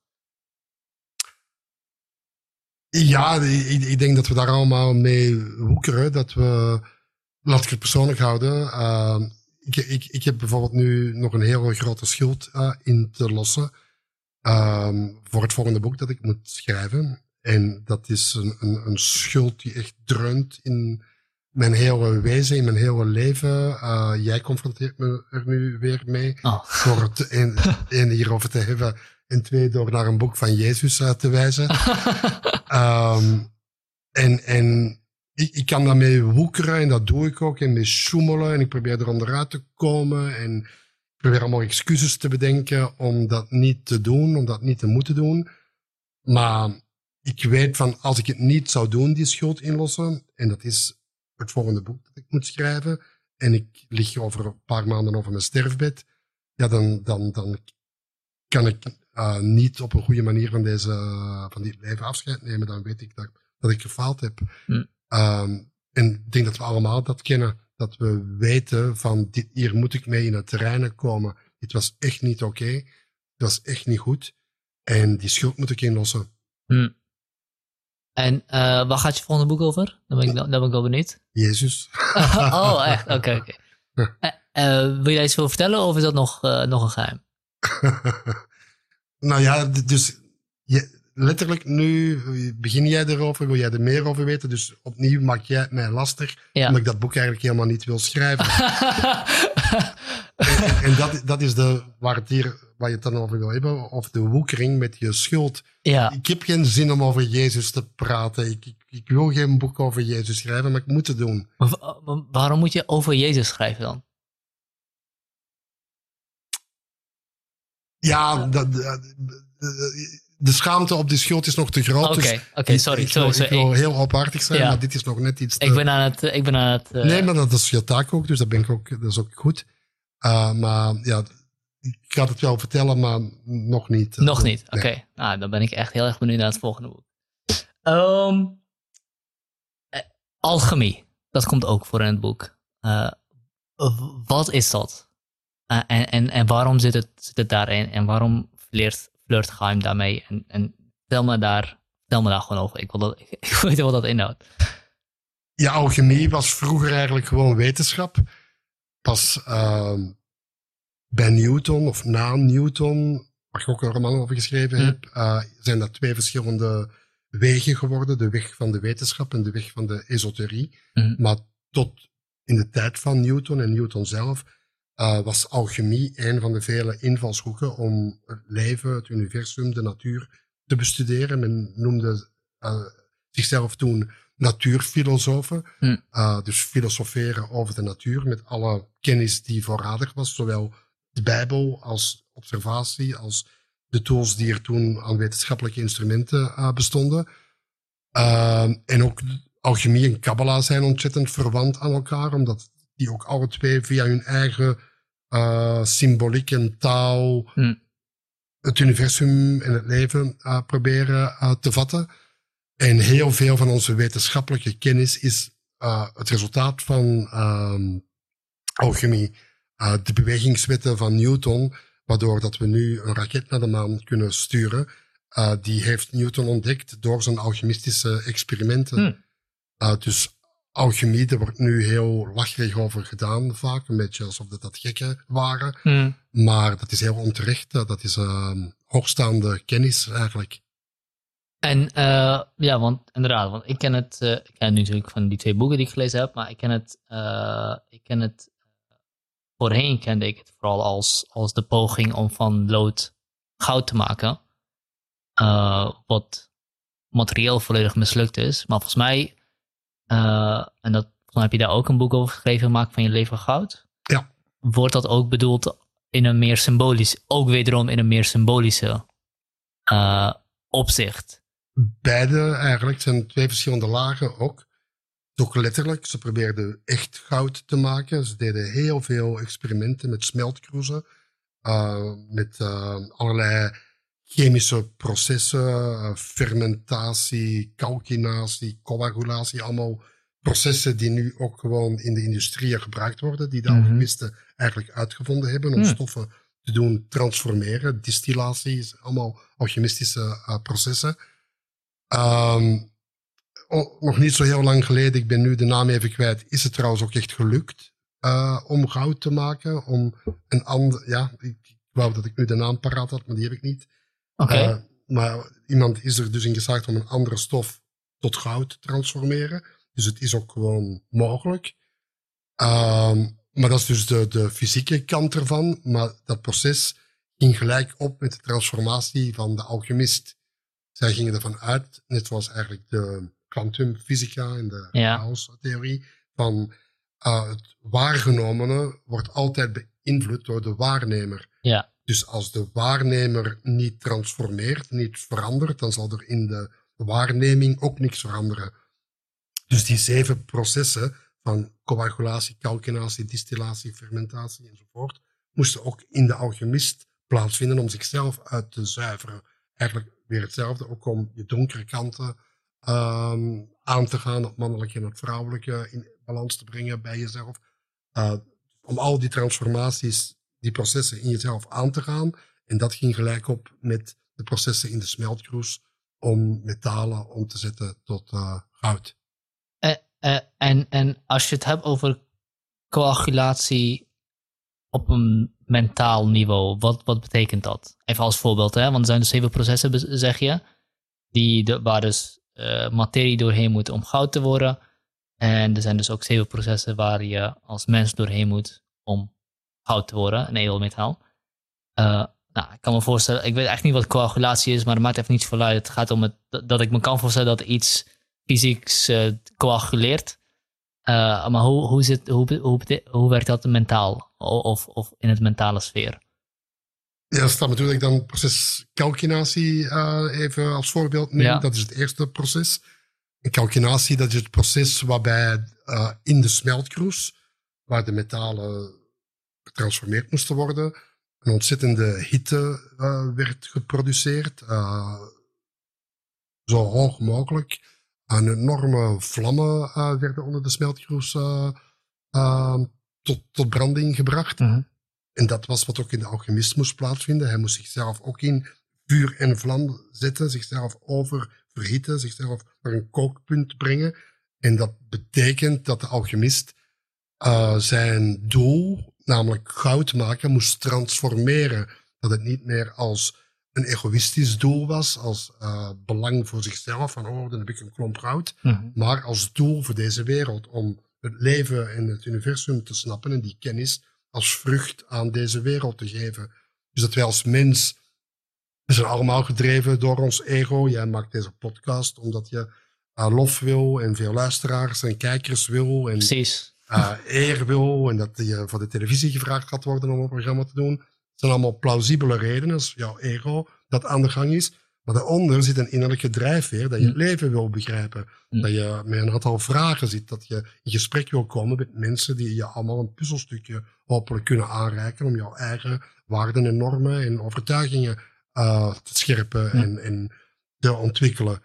Speaker 2: Ja, ik, ik, denk dat we daar allemaal mee woekeren. Dat we, laat ik het persoonlijk houden. Uh, ik, ik, ik heb bijvoorbeeld nu nog een hele grote schuld uh, in te lossen. Uh, voor het volgende boek dat ik moet schrijven. En dat is een, een, een schuld die echt dreunt in mijn hele wezen, in mijn hele leven. Uh, jij confronteert me er nu weer mee.
Speaker 1: Oh.
Speaker 2: Door het [laughs] hierover te hebben. En twee, door naar een boek van Jezus uh, te wijzen. um, [laughs] en en ik, ik kan daarmee woekeren en dat doe ik ook. En mee sjoemelen en ik probeer er onderuit te komen. En ik probeer allemaal excuses te bedenken om dat niet te doen, om dat niet te moeten doen. Maar ik weet van als ik het niet zou doen, die schuld inlossen, en dat is het volgende boek dat ik moet schrijven, en ik lig over een paar maanden over mijn sterfbed, ja, dan, dan, dan kan ik uh, niet op een goede manier van, deze, van dit leven afscheid nemen. Dan weet ik dat, dat ik gefaald heb.
Speaker 1: Hm.
Speaker 2: Um, en ik denk dat we allemaal dat kennen. Dat we weten van dit, hier moet ik mee in het terrein komen. Dit was echt niet oké. Okay. Het was echt niet goed. En die schuld moet ik inlossen.
Speaker 1: Hm. En uh, waar gaat je volgende boek over? Daar ben ik, daar ben ik wel benieuwd.
Speaker 2: Jezus. [laughs]
Speaker 1: oh, echt? Oké, okay, oké. Okay. [laughs] Uh, wil jij iets veel vertellen of is dat nog, nog een geheim? [laughs]
Speaker 2: nou ja, dus je, letterlijk nu begin jij erover, wil jij er meer over weten. Dus opnieuw maak jij het mij lastig,
Speaker 1: ja.
Speaker 2: omdat ik dat boek eigenlijk helemaal niet wil schrijven. [laughs] en, en, dat, dat is de, waar, het hier, waar je het dan over wil hebben, of de woekering met je schuld.
Speaker 1: Ja.
Speaker 2: Ik heb geen zin om over Jezus te praten. Ik, ik, ik wil geen boek over Jezus schrijven, maar ik moet het doen.
Speaker 1: Maar waarom moet je over Jezus schrijven dan?
Speaker 2: Ja, dat, de schaamte op die schuld is nog te groot.
Speaker 1: Oké,
Speaker 2: dus
Speaker 1: oké, okay, sorry.
Speaker 2: Ik,
Speaker 1: sorry,
Speaker 2: wil, ik wil heel openhartig zijn,
Speaker 1: ja.
Speaker 2: maar dit is nog net iets te...
Speaker 1: Ik ben aan het... Ik ben aan het uh...
Speaker 2: Nee, maar dat is je taak ook, dus dat, ben ik ook, dat is ook goed. Uh, maar ja, ik ga het wel vertellen, maar nog niet.
Speaker 1: Uh, nog niet, oké. Okay. Nou, dan ben ik echt heel erg benieuwd naar het volgende boek. Um, alchemie, dat komt ook voor in het boek. Wat is dat? Uh, en, en, en waarom zit het, zit het daarin? En waarom flirt, flirt Geheim daarmee? En, en vertel, me daar, vertel me daar gewoon over. Ik wil, dat, ik, [laughs] ik wil weten wat dat inhoudt.
Speaker 2: Ja, alchemie was vroeger eigenlijk gewoon wetenschap. Pas uh, bij Newton of na Newton, waar ik ook een roman over geschreven
Speaker 1: Hm.
Speaker 2: heb, uh, zijn dat twee verschillende wegen geworden. De weg van de wetenschap en de weg van de esoterie.
Speaker 1: Hm.
Speaker 2: Maar tot in de tijd van Newton en Newton zelf uh, was alchemie een van de vele invalshoeken om het leven, het universum, de natuur te bestuderen. Men noemde uh, zichzelf toen natuurfilosofen.
Speaker 1: Hm.
Speaker 2: Uh, dus filosoferen over de natuur met alle kennis die voorradig was, zowel de Bijbel als observatie, als de tools die er toen aan wetenschappelijke instrumenten bestonden. en ook alchemie en kabbala zijn ontzettend verwant aan elkaar, omdat die ook alle twee via hun eigen uh, symboliek en taal
Speaker 1: hm.
Speaker 2: het universum en het leven uh, proberen uh, te vatten. En heel veel van onze wetenschappelijke kennis is het resultaat van alchemie. de bewegingswetten van Newton, waardoor dat we nu een raket naar de maan kunnen sturen, die heeft Newton ontdekt door zijn alchemistische experimenten. Uh, dus alchemie, daar wordt nu heel lacherig over gedaan vaak. Een beetje alsof dat, dat gekken waren.
Speaker 1: Hm.
Speaker 2: Maar dat is heel onterecht. Dat is uh, hoogstaande kennis eigenlijk.
Speaker 1: En uh, ja, want inderdaad, want ik ken het, uh, ik ken het nu natuurlijk van die twee boeken die ik gelezen heb, maar ik ken het, ik ken het, voorheen kende ik het vooral als, als de poging om van lood goud te maken. Wat materieel volledig mislukt is. Maar volgens mij, uh, en dat, dan heb je daar ook een boek over geschreven, Maak van je leven goud.
Speaker 2: Ja.
Speaker 1: Wordt dat ook bedoeld in een meer symbolisch, ook wederom in een meer symbolische uh, opzicht?
Speaker 2: Beide eigenlijk zijn twee verschillende lagen ook. Toch letterlijk, ze probeerden echt goud te maken. Ze deden heel veel experimenten met smeltkroezen, uh, met allerlei chemische processen, uh, fermentatie, calcinatie, coagulatie, allemaal processen die nu ook gewoon in de industrie gebruikt worden, die de
Speaker 1: Mhm.
Speaker 2: alchemisten eigenlijk uitgevonden hebben om stoffen te doen transformeren. Distillatie is allemaal alchemistische uh, processen. Ehm, oh, nog niet zo heel lang geleden, ik ben nu de naam even kwijt, is het trouwens ook echt gelukt uh, om goud te maken. Om een ander, ja, ik, ik wou dat ik nu de naam paraat had, maar die heb ik niet. Uh, maar iemand is er dus in geslaagd om een andere stof tot goud te transformeren. Dus het is ook gewoon mogelijk. Um, maar dat is dus de, de fysieke kant ervan. Maar dat proces ging gelijk op met de transformatie van de alchemist. Zij gingen ervan uit, net zoals eigenlijk de kwantumfysica en de
Speaker 1: Ja.
Speaker 2: chaostheorie, van uh, het waargenomene wordt altijd beïnvloed door de waarnemer.
Speaker 1: Ja.
Speaker 2: Dus als de waarnemer niet transformeert, niet verandert, dan zal er in de waarneming ook niks veranderen. Dus die zeven processen van coagulatie, calcinatie, distillatie, fermentatie enzovoort, moesten ook in de alchemist plaatsvinden om zichzelf uit te zuiveren. Eigenlijk weer hetzelfde, ook om je donkere kanten um, aan te gaan, het mannelijke en het vrouwelijke in balans te brengen bij jezelf. Uh, om al die transformaties, die processen in jezelf aan te gaan. En dat ging gelijk op met de processen in de smeltkroes om metalen om te zetten tot uh, goud.
Speaker 1: Uh, en, en als je het hebt over coagulatie op een mentaal niveau, wat, wat betekent dat? Even als voorbeeld, hè? want er zijn dus zeven processen, zeg je, die de, waar dus materie doorheen moet om goud te worden. En er zijn dus ook zeven processen waar je als mens doorheen moet om goud te worden, een edelmetaal. Uh, nou, ik kan me voorstellen, ik weet echt niet wat coagulatie is, maar het maakt even niet zoveel uit. Het gaat om het, dat ik me kan voorstellen dat iets fysieks uh, coaguleert. Uh, maar hoe, hoe, zit, hoe, hoe, hoe werkt dat mentaal of, of in het mentale sfeer?
Speaker 2: Ja, dat staat natuurlijk dan proces calcinatie uh, even als voorbeeld. Ja. Dat is het eerste proces. En calcinatie, dat is het proces waarbij uh, in de smeltkroes, waar de metalen getransformeerd moesten worden, een ontzettende hitte uh, werd geproduceerd. zo hoog mogelijk. Een enorme vlammen uh, werden onder de smeltkroes tot, tot branding gebracht.
Speaker 1: -hmm.
Speaker 2: En dat was wat ook in de alchemist moest plaatsvinden. Hij moest zichzelf ook in vuur en vlam zetten, zichzelf oververhitten, zichzelf naar een kookpunt brengen. En dat betekent dat de alchemist uh, zijn doel, namelijk goud maken, moest transformeren. Dat het niet meer als een egoïstisch doel was, als uh, belang voor zichzelf, van oh, dan heb ik een klomp goud,
Speaker 1: mm -hmm.
Speaker 2: maar als doel voor deze wereld, om het leven en het universum te snappen en die kennis als vrucht aan deze wereld te geven. Dus dat wij als mens, we zijn allemaal gedreven door ons ego. Jij maakt deze podcast omdat je uh, lof wil en veel luisteraars en kijkers wil en
Speaker 1: Precies.
Speaker 2: Uh, eer wil en dat je voor de televisie gevraagd gaat worden om een programma te doen. Het zijn allemaal plausibele redenen, als jouw ego dat aan de gang is. Maar daaronder zit een innerlijke drijfveer dat je het leven wil begrijpen.
Speaker 1: Mm.
Speaker 2: Dat je met een aantal vragen zit. Dat je in gesprek wil komen met mensen die je allemaal een puzzelstukje hopelijk kunnen aanreiken. Om jouw eigen waarden en normen en overtuigingen uh, te scherpen
Speaker 1: Mm.
Speaker 2: en, en te ontwikkelen.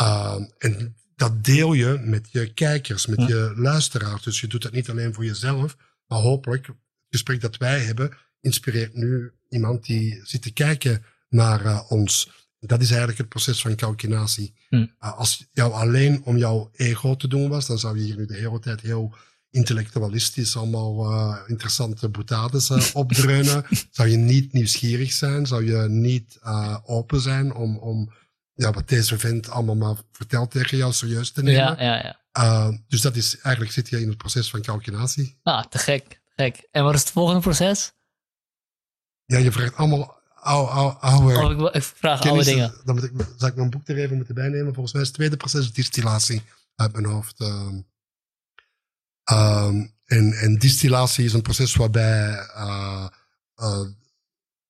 Speaker 2: Uh, en dat deel je met je kijkers, met
Speaker 1: Ja.
Speaker 2: je luisteraars. Dus je doet dat niet alleen voor jezelf. Maar hopelijk, het gesprek dat wij hebben, inspireert nu iemand die zit te kijken naar uh, ons. Dat is eigenlijk het proces van calcinatie.
Speaker 1: Hm.
Speaker 2: Uh, als jou alleen om jouw ego te doen was, dan zou je hier nu de hele tijd heel intellectualistisch allemaal uh, interessante boutades [laughs] opdreunen. zou je niet nieuwsgierig zijn, zou je niet open zijn om, om ja, wat deze vent allemaal maar vertelt tegen jou serieus te nemen.
Speaker 1: Ja, ja, ja.
Speaker 2: Uh, dus dat is eigenlijk zit je in het proces van calcinatie.
Speaker 1: Ah, te gek, te gek. En wat is het volgende proces?
Speaker 2: Ja, je vraagt allemaal oude, oude, oude
Speaker 1: Oh, ik, vraag oude
Speaker 2: kennis.
Speaker 1: dingen.
Speaker 2: Dan moet ik, zou ik mijn boek er even moeten bijnemen. Volgens mij is het tweede proces distillatie uit mijn hoofd. Um, um, en, en distillatie is een proces waarbij uh, uh,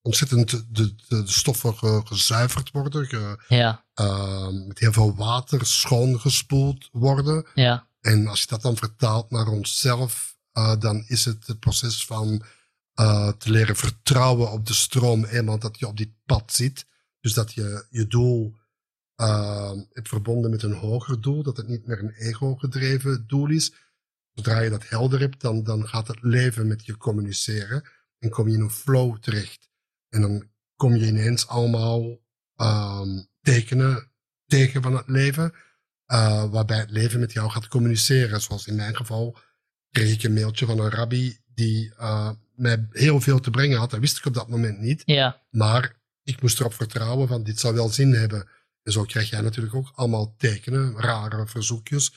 Speaker 2: ontzettend de, de, de stoffen ge- gezuiverd worden, ge,
Speaker 1: Ja,
Speaker 2: uh, met heel veel water schoongespoeld worden.
Speaker 1: ja.
Speaker 2: En als je dat dan vertaalt naar onszelf, uh, dan is het het proces van uh, te leren vertrouwen op de stroom, eenmaal dat je op dit pad zit. Dus dat je je doel uh, hebt verbonden met een hoger doel, dat het niet meer een ego-gedreven doel is. Zodra je dat helder hebt, dan, dan gaat het leven met je communiceren en kom je in een flow terecht. En dan kom je ineens allemaal um, tekenen teken van het leven. Uh, waarbij het leven met jou gaat communiceren. Zoals in mijn geval kreeg ik een mailtje van een rabbi die uh, mij heel veel te brengen had. Dat wist ik op dat moment niet.
Speaker 1: Ja.
Speaker 2: Maar ik moest erop vertrouwen van dit zou wel zin hebben. En zo krijg jij natuurlijk ook allemaal tekenen, rare verzoekjes,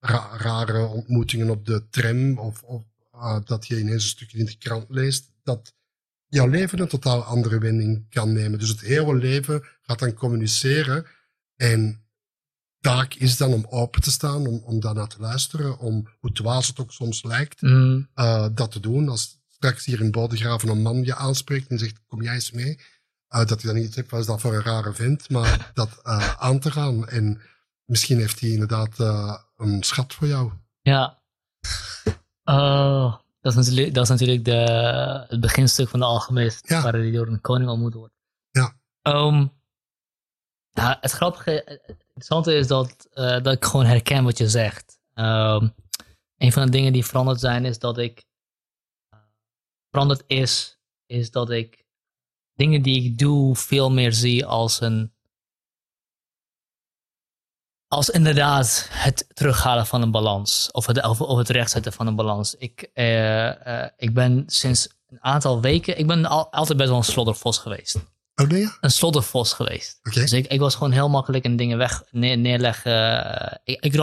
Speaker 2: ra rare ontmoetingen op de tram of, of uh, dat je ineens een stukje in de krant leest. Dat jouw leven een totaal andere wending kan nemen. Dus het hele leven gaat dan communiceren. En taak is dan om open te staan, om, om daarnaar te luisteren, om hoe dwaas het ook soms lijkt,
Speaker 1: Mm.
Speaker 2: uh, dat te doen. Als straks hier in Bodegraven een man je aanspreekt en zegt, kom jij eens mee? Uh, dat hij dan niet zegt, wat is dat voor een rare vent? Maar [laughs] dat uh, aan te gaan. En misschien heeft hij inderdaad een schat voor jou.
Speaker 1: Ja. Oh, [laughs] dat is natuurlijk, dat is natuurlijk de, het beginstuk van de algemeen,
Speaker 2: Ja.
Speaker 1: waar die door een koning ontmoet wordt.
Speaker 2: Ja.
Speaker 1: Um, ja, het grappige, het interessante is dat, uh, dat ik gewoon herken wat je zegt. Um, een van de dingen die veranderd zijn is dat ik uh, veranderd is, is dat ik dingen die ik doe veel meer zie als een als inderdaad het terughalen van een balans. Of het, of, of het rechtzetten van een balans. Ik, uh, uh, ik ben sinds een aantal weken. Ik ben al, altijd best wel een sloddervos geweest.
Speaker 2: Oh, nee?
Speaker 1: Een sloddervos geweest.
Speaker 2: Okay.
Speaker 1: Dus ik, ik, was gewoon heel makkelijk in dingen weg neer, neerleggen. Ik, ik,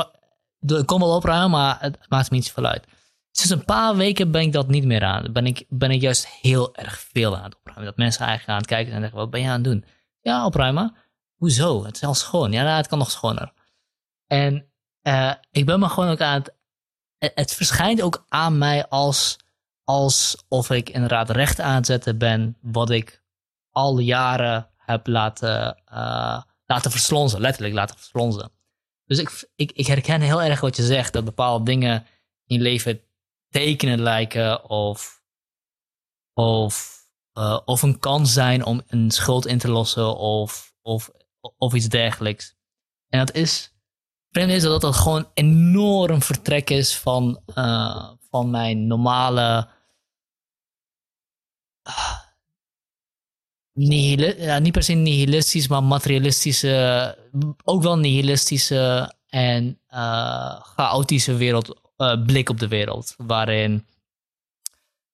Speaker 1: ik, kon wel opruimen, maar het maakt me niet zoveel uit. Sinds een paar weken ben ik dat niet meer aan. Ben ik, ben ik juist heel erg veel aan het opruimen. Dat mensen eigenlijk aan het kijken zijn en zeggen: Wat ben je aan het doen? Ja, opruimen. Hoezo? Het is al schoon. Ja, nou, het kan nog schoner. En uh, ik ben me gewoon ook aan het. Het verschijnt ook aan mij als. alsof ik inderdaad recht aan het zetten ben. wat ik al jaren heb laten. Uh, laten verslonzen. Letterlijk laten verslonzen. Dus ik, ik, ik herken heel erg wat je zegt. Dat bepaalde dingen in je leven tekenen lijken. of. of. Of een kans zijn om een schuld in te lossen. of. of, of iets dergelijks. En dat is vreemd is dat dat gewoon enorm vertrek is van, uh, van mijn normale. Uh, nihil, niet per se nihilistisch, maar materialistische. Ook wel nihilistische en uh, chaotische wereld, blik op de wereld. Waarin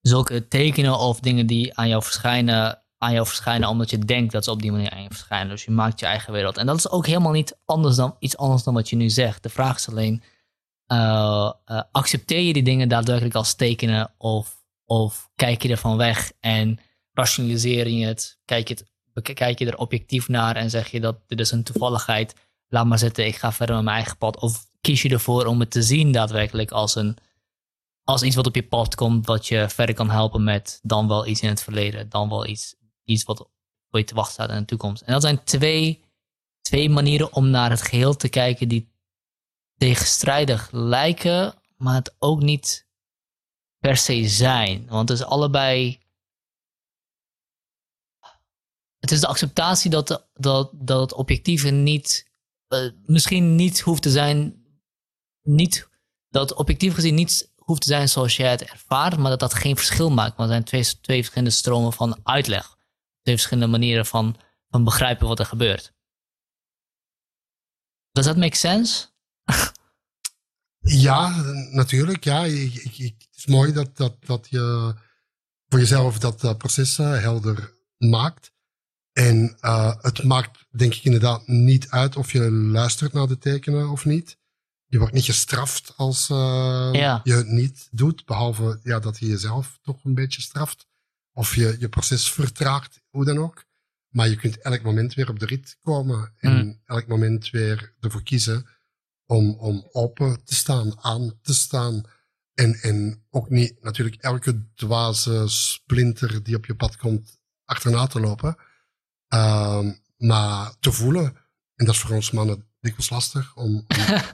Speaker 1: zulke tekenen of dingen die aan jou verschijnen aan jou verschijnen omdat je denkt dat ze op die manier aan je verschijnen. Dus je maakt je eigen wereld. En dat is ook helemaal niet anders dan, iets anders dan wat je nu zegt. De vraag is alleen, uh, uh, accepteer je die dingen daadwerkelijk als tekenen of, of kijk je ervan weg en rationaliseer je het? Kijk je, kijk je er objectief naar en zeg je dat dit is een toevalligheid, laat maar zitten, ik ga verder met mijn eigen pad. Of kies je ervoor om het te zien daadwerkelijk als een als iets wat op je pad komt, wat je verder kan helpen met dan wel iets in het verleden, dan wel iets iets wat voor je te wachten staat in de toekomst. En dat zijn twee, twee manieren om naar het geheel te kijken die tegenstrijdig lijken, maar het ook niet per se zijn. Want het is allebei. Het is de acceptatie dat, dat, dat het objectieve niet. Uh, misschien niet hoeft te zijn. Niet, dat objectief gezien niet hoeft te zijn zoals jij het ervaart, maar dat dat geen verschil maakt. Want er zijn twee, twee verschillende stromen van uitleg twee verschillende manieren van, van begrijpen wat er gebeurt. Does that make sense?
Speaker 2: ja, natuurlijk. Ja, ik, ik, ik, het is mooi dat, dat, dat je voor jezelf dat proces uh, helder maakt. En uh, het maakt, denk ik, inderdaad niet uit of je luistert naar de tekenen of niet. Je wordt niet gestraft als
Speaker 1: ja.
Speaker 2: je het niet doet, behalve ja, dat je jezelf toch een beetje straft. Of je je proces vertraagt, hoe dan ook. Maar je kunt elk moment weer op de rit komen. En
Speaker 1: Mm.
Speaker 2: elk moment weer ervoor kiezen om, om open te staan, aan te staan. En, en ook niet natuurlijk elke dwaze splinter die op je pad komt achterna te lopen. Uh, maar te voelen. En dat is voor ons mannen dikwijls lastig om, om,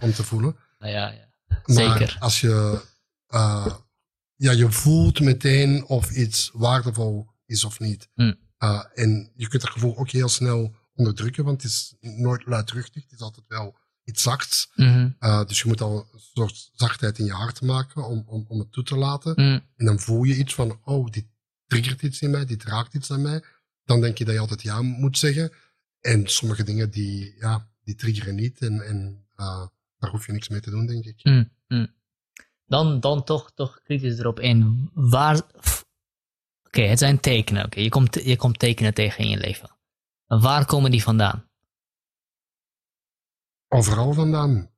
Speaker 2: [laughs] om te voelen.
Speaker 1: Nou ja, ja.
Speaker 2: Maar
Speaker 1: Zeker.
Speaker 2: als je, uh, ja, je voelt meteen of iets waardevol is of niet.
Speaker 1: Mm.
Speaker 2: Uh, en je kunt dat gevoel ook heel snel onderdrukken, want het is nooit luidruchtig. Het is altijd wel iets zachts.
Speaker 1: Mm -hmm.
Speaker 2: uh, dus je moet al een soort zachtheid in je hart maken om, om, om het toe te laten.
Speaker 1: Mm.
Speaker 2: En dan voel je iets van, oh, dit triggert iets in mij, dit raakt iets aan mij. Dan denk je dat je altijd ja moet zeggen. En sommige dingen die, ja, die triggeren niet en, en uh, daar hoef je niks mee te doen, denk ik.
Speaker 1: Mm, mm. Dan, dan toch, toch kritisch erop in. Waar. Oké, het zijn tekenen. Oké, je, komt, je komt tekenen tegen in je leven. Waar komen die vandaan?
Speaker 2: Overal vandaan.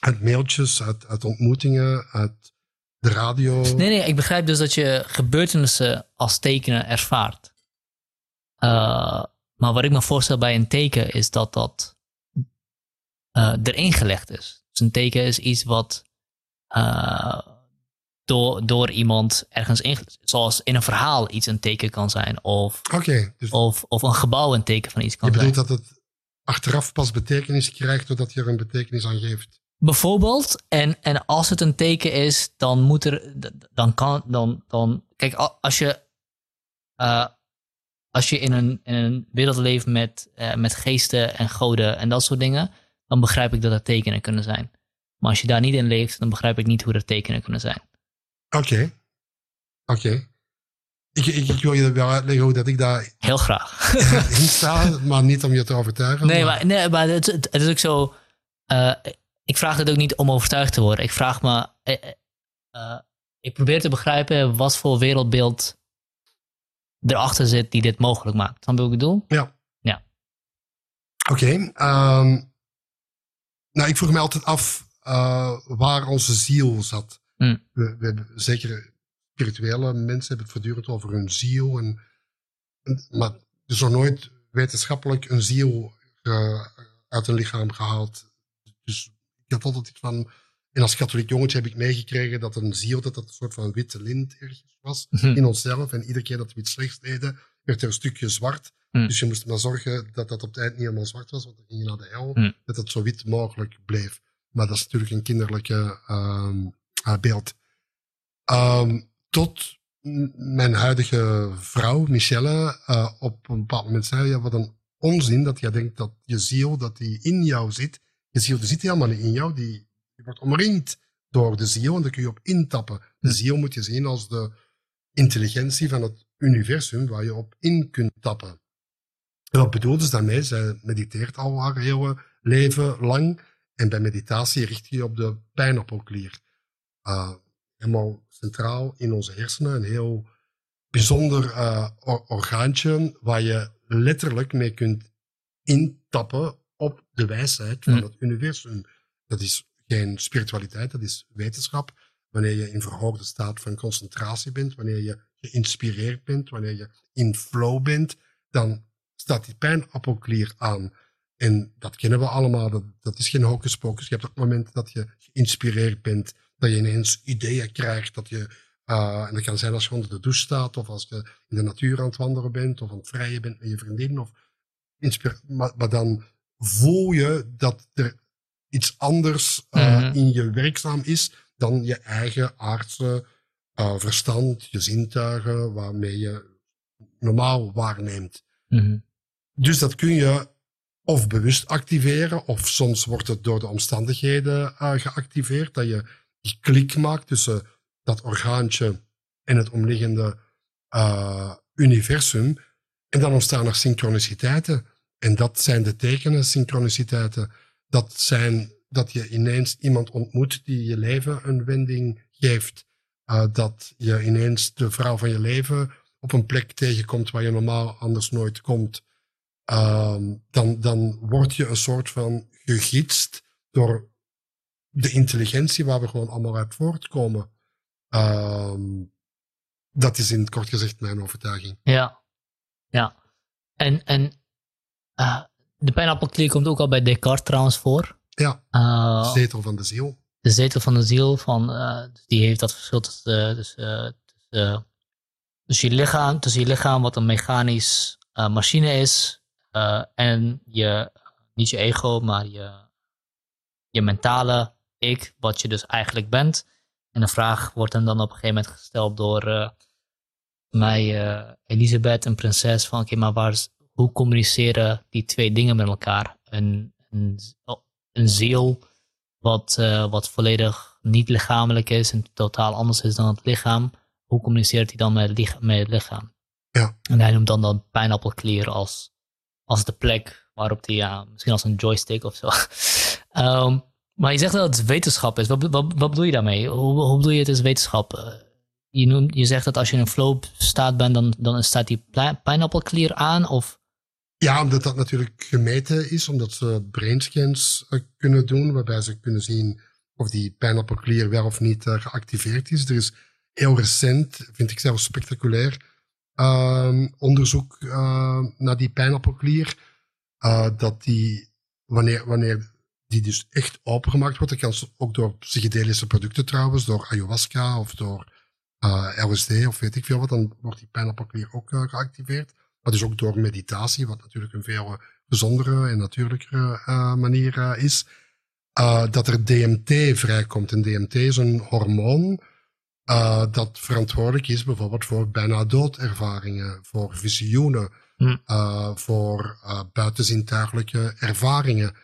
Speaker 2: Uit mailtjes, uit, uit ontmoetingen, uit de radio.
Speaker 1: Nee, nee, ik begrijp dus dat je gebeurtenissen als tekenen ervaart. Uh, maar wat ik me voorstel bij een teken is dat dat uh, erin gelegd is. Dus een teken is iets wat uh, door, door iemand ergens in, zoals in een verhaal iets een teken kan zijn. Of,
Speaker 2: okay, dus
Speaker 1: of, of een gebouw een teken van iets kan
Speaker 2: zijn.
Speaker 1: Je
Speaker 2: bedoelt dat het achteraf pas betekenis krijgt doordat je er een betekenis aan geeft?
Speaker 1: Bijvoorbeeld, en, en als het een teken is, dan moet er, dan kan, dan, dan, kijk, als je, uh, als je in een, in een wereld leeft met, uh, met geesten en goden en dat soort dingen, dan begrijp ik dat er tekenen kunnen zijn. Maar als je daar niet in leeft, dan begrijp ik niet hoe er tekenen kunnen zijn.
Speaker 2: Oké. Oké. Ik, ik, ik, wil je wel uitleggen hoe dat ik daar...
Speaker 1: Heel graag. [laughs]
Speaker 2: in sta, [laughs] maar niet om je te overtuigen.
Speaker 1: Nee, maar, nee, maar het, het, is ook zo... Uh, ik vraag het ook niet om overtuigd te worden. Ik vraag me... Uh, uh, ik probeer te begrijpen wat voor wereldbeeld erachter zit die dit mogelijk maakt. Je wat ik bedoel?
Speaker 2: Ja.
Speaker 1: Ja.
Speaker 2: Oké. Okay, um, nou, ik vroeg me altijd af waar onze ziel zat.
Speaker 1: Mm.
Speaker 2: We, we hebben zeker spirituele mensen hebben het voortdurend over hun ziel. En, en, maar er is nog nooit wetenschappelijk een ziel uh, uit een lichaam gehaald. Dus ik had altijd iets van. En als katholiek jongetje heb ik meegekregen dat een ziel dat dat een soort van witte lint ergens was
Speaker 1: Mhm.
Speaker 2: in onszelf. En iedere keer dat we iets slechts deden, werd er een stukje zwart.
Speaker 1: Mm.
Speaker 2: Dus je moest maar zorgen dat dat op het eind niet helemaal zwart was, want dan ging je naar de hel. Dat het zo wit mogelijk bleef. Maar dat is natuurlijk een kinderlijke um, uh, beeld. Um, tot mijn huidige vrouw, Michelle, uh, op een bepaald moment zei: ja, wat een onzin dat jij denkt dat je ziel, dat die in jou zit. Je ziel die zit helemaal niet in jou, die, die wordt omringd door de ziel en daar kun je op intappen. De ziel moet je zien als de intelligentie van het universum waar je op in kunt tappen. En wat bedoelde ze daarmee? Zij mediteert al haar hele leven lang en bij meditatie richt je je op de pijnappelklier. Uh, helemaal centraal in onze hersenen. Een heel bijzonder uh, or orgaantje waar je letterlijk mee kunt intappen op de wijsheid van
Speaker 1: Mm.
Speaker 2: het universum. Dat is geen spiritualiteit, dat is wetenschap. Wanneer je in verhoogde staat van concentratie bent, wanneer je geïnspireerd bent, wanneer je in flow bent, dan staat die pijnappelklier aan. En dat kennen we allemaal, dat, dat is geen hocus pocus. Je hebt ook momenten dat je geïnspireerd bent, dat je ineens ideeën krijgt, dat je, uh, en dat kan zijn als je onder de douche staat, of als je in de natuur aan het wandelen bent, of aan het vrijen bent met je vriendin, of maar, maar dan voel je dat er iets anders uh,
Speaker 1: Mhm.
Speaker 2: in je werkzaam is dan je eigen aardse uh, verstand, je zintuigen, waarmee je normaal waarneemt.
Speaker 1: Mhm.
Speaker 2: Dus dat kun je of bewust activeren, of soms wordt het door de omstandigheden uh, geactiveerd, dat je die klik maakt tussen dat orgaantje en het omliggende uh, universum. En dan ontstaan er synchroniciteiten. En dat zijn de tekenen, synchroniciteiten. Dat zijn dat je ineens iemand ontmoet die je leven een wending geeft. Uh, dat je ineens de vrouw van je leven op een plek tegenkomt waar je normaal anders nooit komt. Uh, dan, dan word je een soort van gegidst door de intelligentie waar we gewoon allemaal uit voortkomen. Uh, dat is in het kort gezegd mijn overtuiging.
Speaker 1: Ja, ja. En, en uh, de pijnappelklier komt ook al bij Descartes trouwens voor.
Speaker 2: Ja,
Speaker 1: Uh,
Speaker 2: de zetel van de ziel.
Speaker 1: de zetel van de ziel, van, uh, die heeft dat verschil tussen, dus, tussen, tussen, je lichaam, tussen je lichaam, wat een mechanisch machine is, uh, en je, niet je ego, maar je, je mentale ik, wat je dus eigenlijk bent. En de vraag wordt hem dan op een gegeven moment gesteld door uh, mij, uh, Elisabeth, een prinses, van oké, okay, maar waar hoe communiceren die twee dingen met elkaar? Een, een, een ziel wat, uh, wat volledig niet lichamelijk is en totaal anders is dan het lichaam. Hoe communiceert hij dan met, met het lichaam?
Speaker 2: Ja.
Speaker 1: En hij noemt dan de pijnappelklier als, als de plek waarop die, ja, misschien als een joystick of zo. [laughs] Ehm, maar je zegt dat het wetenschap is. Wat, wat, bedoel je daarmee? Hoe, hoe bedoel je het is wetenschap? Eh, je, noemt, je zegt dat als je in een flow staat bent, dan, dan staat die pijnappelklier aan? Of?
Speaker 2: Ja, omdat dat natuurlijk gemeten is, omdat ze brainscans uh, kunnen doen, waarbij ze kunnen zien of die pijnappelklier wel of niet uh, geactiveerd is. Er is heel recent, vind ik zelfs spectaculair, onderzoek naar die pijnappelklier. dat die, wanneer, wanneer die dus echt opengemaakt wordt, dat kan ook door psychedelische producten trouwens, door ayahuasca of door LSD of weet ik veel wat, dan wordt die pijnappelklier ook geactiveerd. Maar dus ook door meditatie, wat natuurlijk een veel gezondere en natuurlijkere uh, manier is. Dat er DMT vrijkomt. En DMT is een hormoon dat verantwoordelijk is bijvoorbeeld voor bijna doodervaringen, voor visioenen, hm. voor buitenzintuigelijke ervaringen.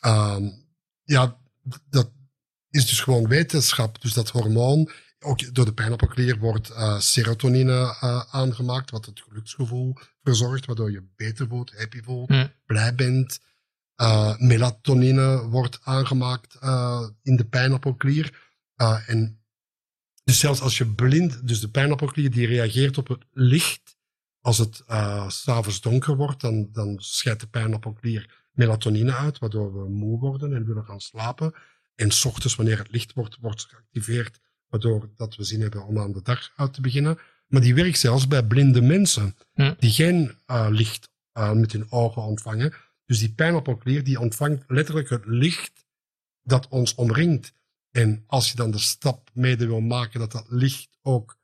Speaker 2: Ehm, ja, dat is dus gewoon wetenschap. Dus dat hormoon ook door de pijnappelklier wordt uh, serotonine uh, aangemaakt, wat het geluksgevoel verzorgt, waardoor je beter voelt, happy voelt, mm. blij bent. Uh, melatonine wordt aangemaakt in de pijnappelklier. en dus zelfs als je blind, dus de pijnappelklier die reageert op het licht, als het uh, s'avonds donker wordt, dan, dan scheidt de pijnappelklier melatonine uit, waardoor we moe worden en willen gaan slapen. En s ochtends, wanneer het licht wordt, wordt geactiveerd waardoor dat we zin hebben om aan de dag uit te beginnen. Maar die werkt zelfs bij blinde mensen, die geen uh, licht uh, met hun ogen ontvangen. Dus die pijnappelklier die ontvangt letterlijk het licht dat ons omringt. En als je dan de stap mede wil maken dat dat licht ook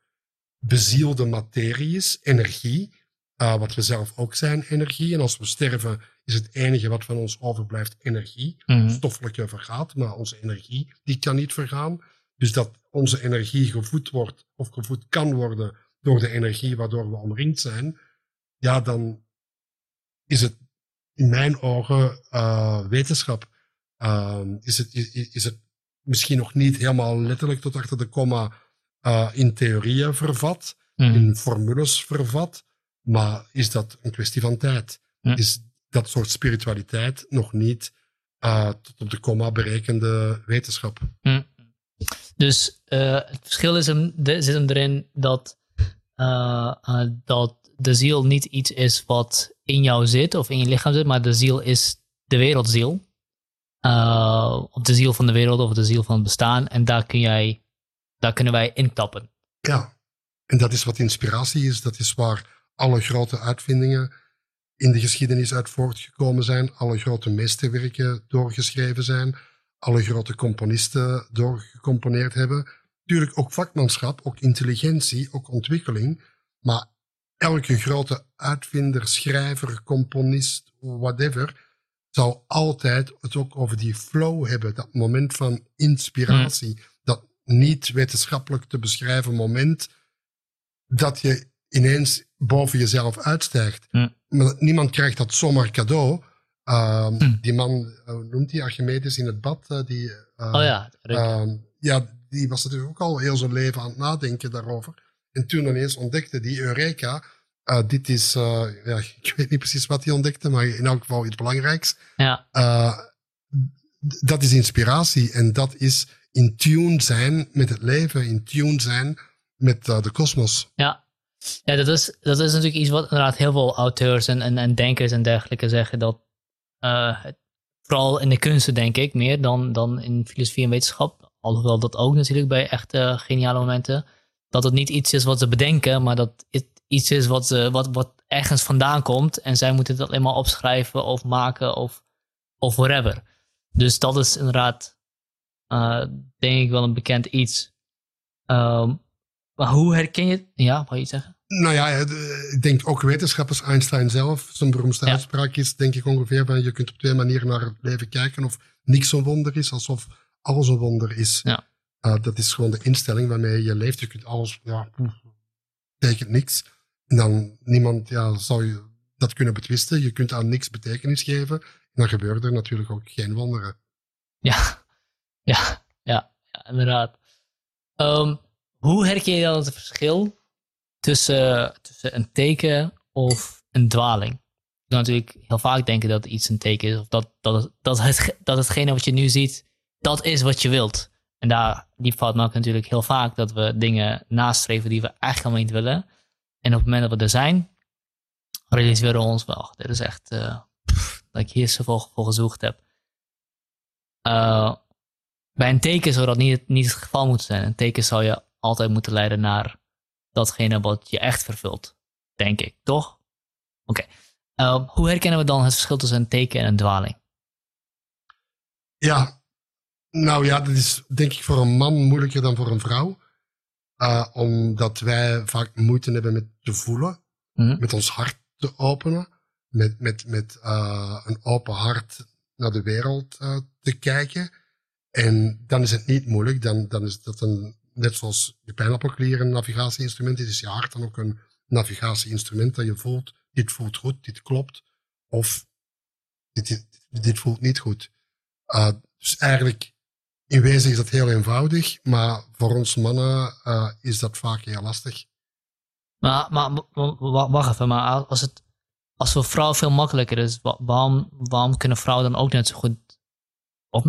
Speaker 2: bezielde materie is, energie, uh, wat we zelf ook zijn, energie. En als we sterven, is het enige wat van ons overblijft energie. Mm Stoffelijke vergaat, maar onze energie die kan niet vergaan. Dus dat onze energie gevoed wordt of gevoed kan worden door de energie waardoor we omringd zijn, ja, dan is het in mijn ogen uh, wetenschap. Uh, is, het, is, is, het misschien nog niet helemaal letterlijk tot achter de komma uh, in theorieën vervat, mm. in formules vervat, maar is dat een kwestie van tijd? Mm. Is dat soort spiritualiteit nog niet uh, tot op de komma berekende wetenschap?
Speaker 1: Mm. Dus uh, het verschil is hem, de, zit hem erin dat, dat de ziel niet iets is wat in jou zit of in je lichaam zit, maar de ziel is de wereldziel. Of de ziel van de wereld of de ziel van het bestaan. En daar, kun jij, daar kunnen wij intappen.
Speaker 2: Ja, en dat is wat inspiratie is. Dat is waar alle grote uitvindingen in de geschiedenis uit voortgekomen zijn. Alle grote meesterwerken doorgeschreven zijn alle grote componisten doorgecomponeerd hebben. Tuurlijk ook vakmanschap, ook intelligentie, ook ontwikkeling. Maar elke grote uitvinder, schrijver, componist, whatever, zou altijd het ook over die flow hebben. Dat moment van inspiratie. Hmm. Dat niet wetenschappelijk te beschrijven moment dat je ineens boven jezelf uitstijgt. Hmm. Maar niemand krijgt dat zomaar cadeau. Um, hm. Die man, uh, noemt hij Archimedes in het bad? Uh, die,
Speaker 1: uh, oh ja.
Speaker 2: Um, ja, die was natuurlijk ook al heel zijn leven aan het nadenken daarover. En toen ineens ontdekte die Eureka. Dit is, ja, [laughs] ik weet niet precies wat hij ontdekte, maar in elk geval iets belangrijks.
Speaker 1: Ja.
Speaker 2: dat is inspiratie en dat is in tune zijn met het leven, in tune zijn met de kosmos.
Speaker 1: Ja, ja, dat is, dat is natuurlijk iets wat inderdaad heel veel auteurs en, en, en denkers en dergelijke zeggen. Dat vooral in de kunsten, denk ik, meer dan, dan in filosofie en wetenschap. Alhoewel dat ook natuurlijk bij echte geniale momenten. Dat het niet iets is wat ze bedenken, maar dat het iets is wat, ze, wat, wat ergens vandaan komt. En zij moeten het alleen maar opschrijven of maken of, of whatever. Dus dat is inderdaad, uh, denk ik, wel een bekend iets. Um, maar hoe herken je... Ja, wat je zeggen?
Speaker 2: Nou ja, ik denk ook wetenschappers, Einstein zelf, zijn beroemdste uitspraak is denk ik ongeveer van je kunt op twee manieren naar het leven kijken of niks een wonder is, alsof alles een wonder is.
Speaker 1: Ja.
Speaker 2: Uh, dat is gewoon de instelling waarmee je leeft. Je kunt alles, ja, betekent niks. Dan niemand, ja, zou je dat kunnen betwisten. Je kunt aan niks betekenis geven. En dan gebeuren er natuurlijk ook geen wonderen.
Speaker 1: Ja, [laughs] ja, ja, inderdaad. Um, hoe herken je dan het verschil tussen, tussen een teken of een dwaling. kan natuurlijk heel vaak denken dat iets een teken is. Of dat, dat, dat, het, dat hetgene wat je nu ziet, dat is wat je wilt. En daar, die fout maken natuurlijk heel vaak dat we dingen nastreven die we eigenlijk helemaal niet willen. En op het moment dat we er zijn, realiseren we ons wel. Dit is echt uh, dat ik hier zoveel voor gezocht heb. Uh, bij een teken zou dat niet, niet het geval moeten zijn. Een teken zou je altijd moeten leiden naar datgene wat je echt vervult. Denk ik, toch? Oké. Uh, hoe herkennen we dan het verschil tussen een teken en een dwaling?
Speaker 2: Ja, nou ja, dat is denk ik voor een man moeilijker dan voor een vrouw. Uh, omdat wij vaak moeite hebben met te voelen,
Speaker 1: mm.
Speaker 2: met ons hart te openen, met, met, met uh, een open hart naar de wereld uh, te kijken. En dan is het niet moeilijk, dan, dan is dat een, net zoals je pijnappelklier een navigatieinstrument is, is je hart dan ook een navigatieinstrument dat je voelt, dit voelt goed, dit klopt, of dit, dit, dit voelt niet goed. dus eigenlijk in wezen is dat heel eenvoudig, maar voor ons mannen uh, is dat vaak heel lastig.
Speaker 1: Maar, maar wacht even, maar als het als voor vrouwen veel makkelijker is, waarom, waarom kunnen vrouwen dan ook net zo goed of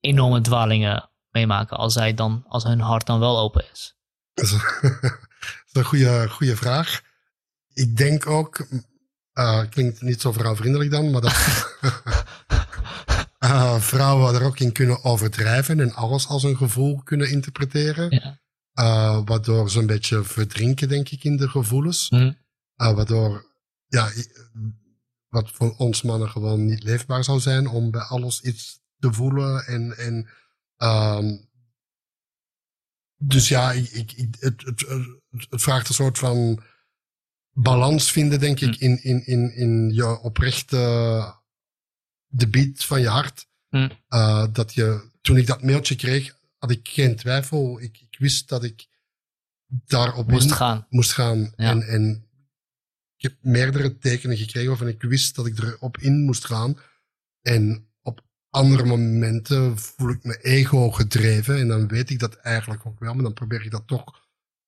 Speaker 1: enorme dwalingen meemaken als, zij dan, als hun hart dan wel open is?
Speaker 2: Dat is een [laughs] goede, goede vraag. Ik denk ook, uh, klinkt niet zo vrouwvriendelijk dan, maar dat, [laughs] uh, vrouwen er ook in kunnen overdrijven en alles als een gevoel kunnen interpreteren.
Speaker 1: Ja.
Speaker 2: Uh, waardoor ze een beetje verdrinken, denk ik, in de gevoelens.
Speaker 1: Mm.
Speaker 2: Uh, waardoor, ja, wat voor ons mannen gewoon niet leefbaar zou zijn om bij alles iets te voelen. En, en um, dus ja, ik, ik, het, het, het, vraagt een soort van balans vinden, denk ik, in, in, in, in je oprechte de beat van je hart.
Speaker 1: Mm.
Speaker 2: Uh, dat je, toen ik dat mailtje kreeg, had ik geen twijfel. Ik, ik wist dat ik daarop
Speaker 1: moest
Speaker 2: in,
Speaker 1: gaan.
Speaker 2: Moest gaan.
Speaker 1: Ja.
Speaker 2: En, en ik heb meerdere tekenen gekregen waarvan ik wist dat ik erop in moest gaan. En op andere momenten voel ik me ego gedreven. En dan weet ik dat eigenlijk ook wel. Maar dan probeer ik dat toch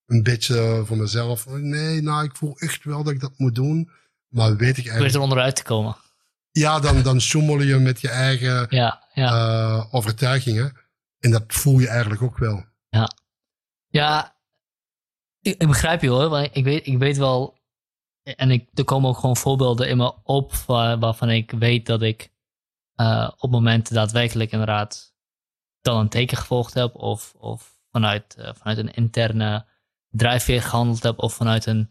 Speaker 2: een beetje voor mezelf. Nee, nou, ik voel echt wel dat ik dat moet doen. Maar weet ik eigenlijk.
Speaker 1: Probeer er onderuit te komen.
Speaker 2: Ja, dan, dan sjoemel je met je eigen
Speaker 1: ja, ja.
Speaker 2: Uh, overtuigingen. En dat voel je eigenlijk ook wel.
Speaker 1: Ja, ja ik, ik begrijp je hoor. Want ik weet, ik weet wel. En ik, er komen ook gewoon voorbeelden in me op waar, waarvan ik weet dat ik uh, op momenten daadwerkelijk inderdaad dan een teken gevolgd heb. Of, of vanuit, uh, vanuit een interne drijfveer gehandeld heb. Of vanuit een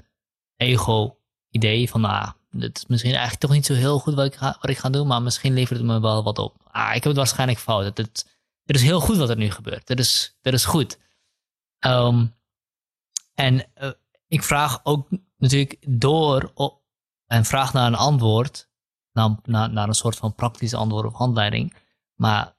Speaker 1: ego-idee van nou, het is misschien eigenlijk toch niet zo heel goed wat ik ga, wat ik ga doen, maar misschien levert het me wel wat op. Ah, ik heb het waarschijnlijk fout. Het, het, het is heel goed wat er nu gebeurt. Dat is, dat is goed. Um, en uh, ik vraag ook natuurlijk door en vraag naar een antwoord, naar, naar, naar een soort van praktisch antwoord of handleiding. Maar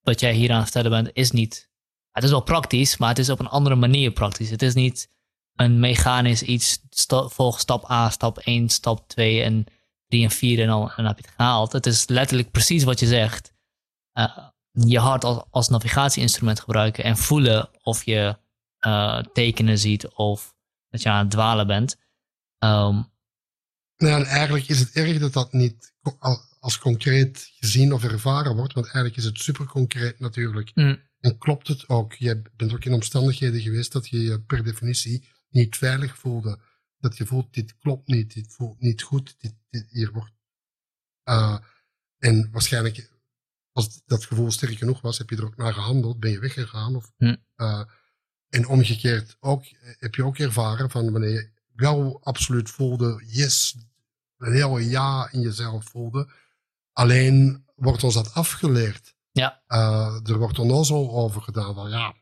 Speaker 1: wat jij hier aan het vertellen bent, is niet. Het is wel praktisch, maar het is op een andere manier praktisch. Het is niet een mechanisch iets, sta, volg stap A, stap 1, stap 2 en 3 en 4 en dan, en dan heb je het gehaald. Het is letterlijk precies wat je zegt. Uh, je hart als, als navigatieinstrument gebruiken en voelen of je uh, tekenen ziet of dat je aan het dwalen bent. Um,
Speaker 2: nou en eigenlijk is het erg dat dat niet als concreet gezien of ervaren wordt, want eigenlijk is het super concreet natuurlijk.
Speaker 1: Mm.
Speaker 2: En klopt het ook? Je bent ook in omstandigheden geweest dat je je per definitie niet veilig voelde. Dat je voelt, dit klopt niet, dit voelt niet goed, dit, dit hier wordt. Uh, en waarschijnlijk, als dat gevoel sterk genoeg was, heb je er ook naar gehandeld, ben je weggegaan. Of,
Speaker 1: hm.
Speaker 2: uh, en omgekeerd ook, heb je ook ervaren van wanneer je wel absoluut voelde, yes, een heel ja in jezelf voelde. Alleen wordt ons dat afgeleerd.
Speaker 1: Ja.
Speaker 2: Uh, er wordt onnozel over gedaan van ja,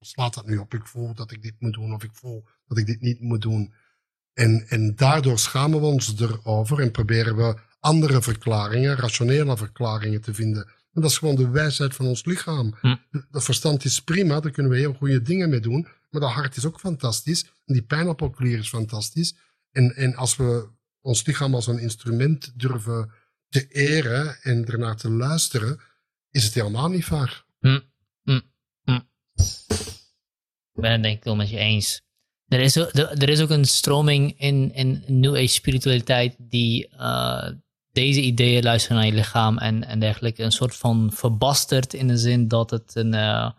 Speaker 2: slaat dat nu op? Ik voel dat ik dit moet doen of ik voel dat ik dit niet moet doen. En, en daardoor schamen we ons erover en proberen we andere verklaringen, rationele verklaringen te vinden. En dat is gewoon de wijsheid van ons lichaam.
Speaker 1: Hm.
Speaker 2: Dat verstand is prima, daar kunnen we heel goede dingen mee doen. Maar dat hart is ook fantastisch. En die pijnappelklier is fantastisch. En, en als we ons lichaam als een instrument durven te eren en ernaar te luisteren, is het helemaal niet vaar.
Speaker 1: Hm. Ben het denk ik wel met je eens. er is, er is ook een stroming in, in New Age spiritualiteit die uh, deze ideeën luisteren naar je lichaam en, en dergelijke. Een soort van verbasterd in de zin dat het een, uh,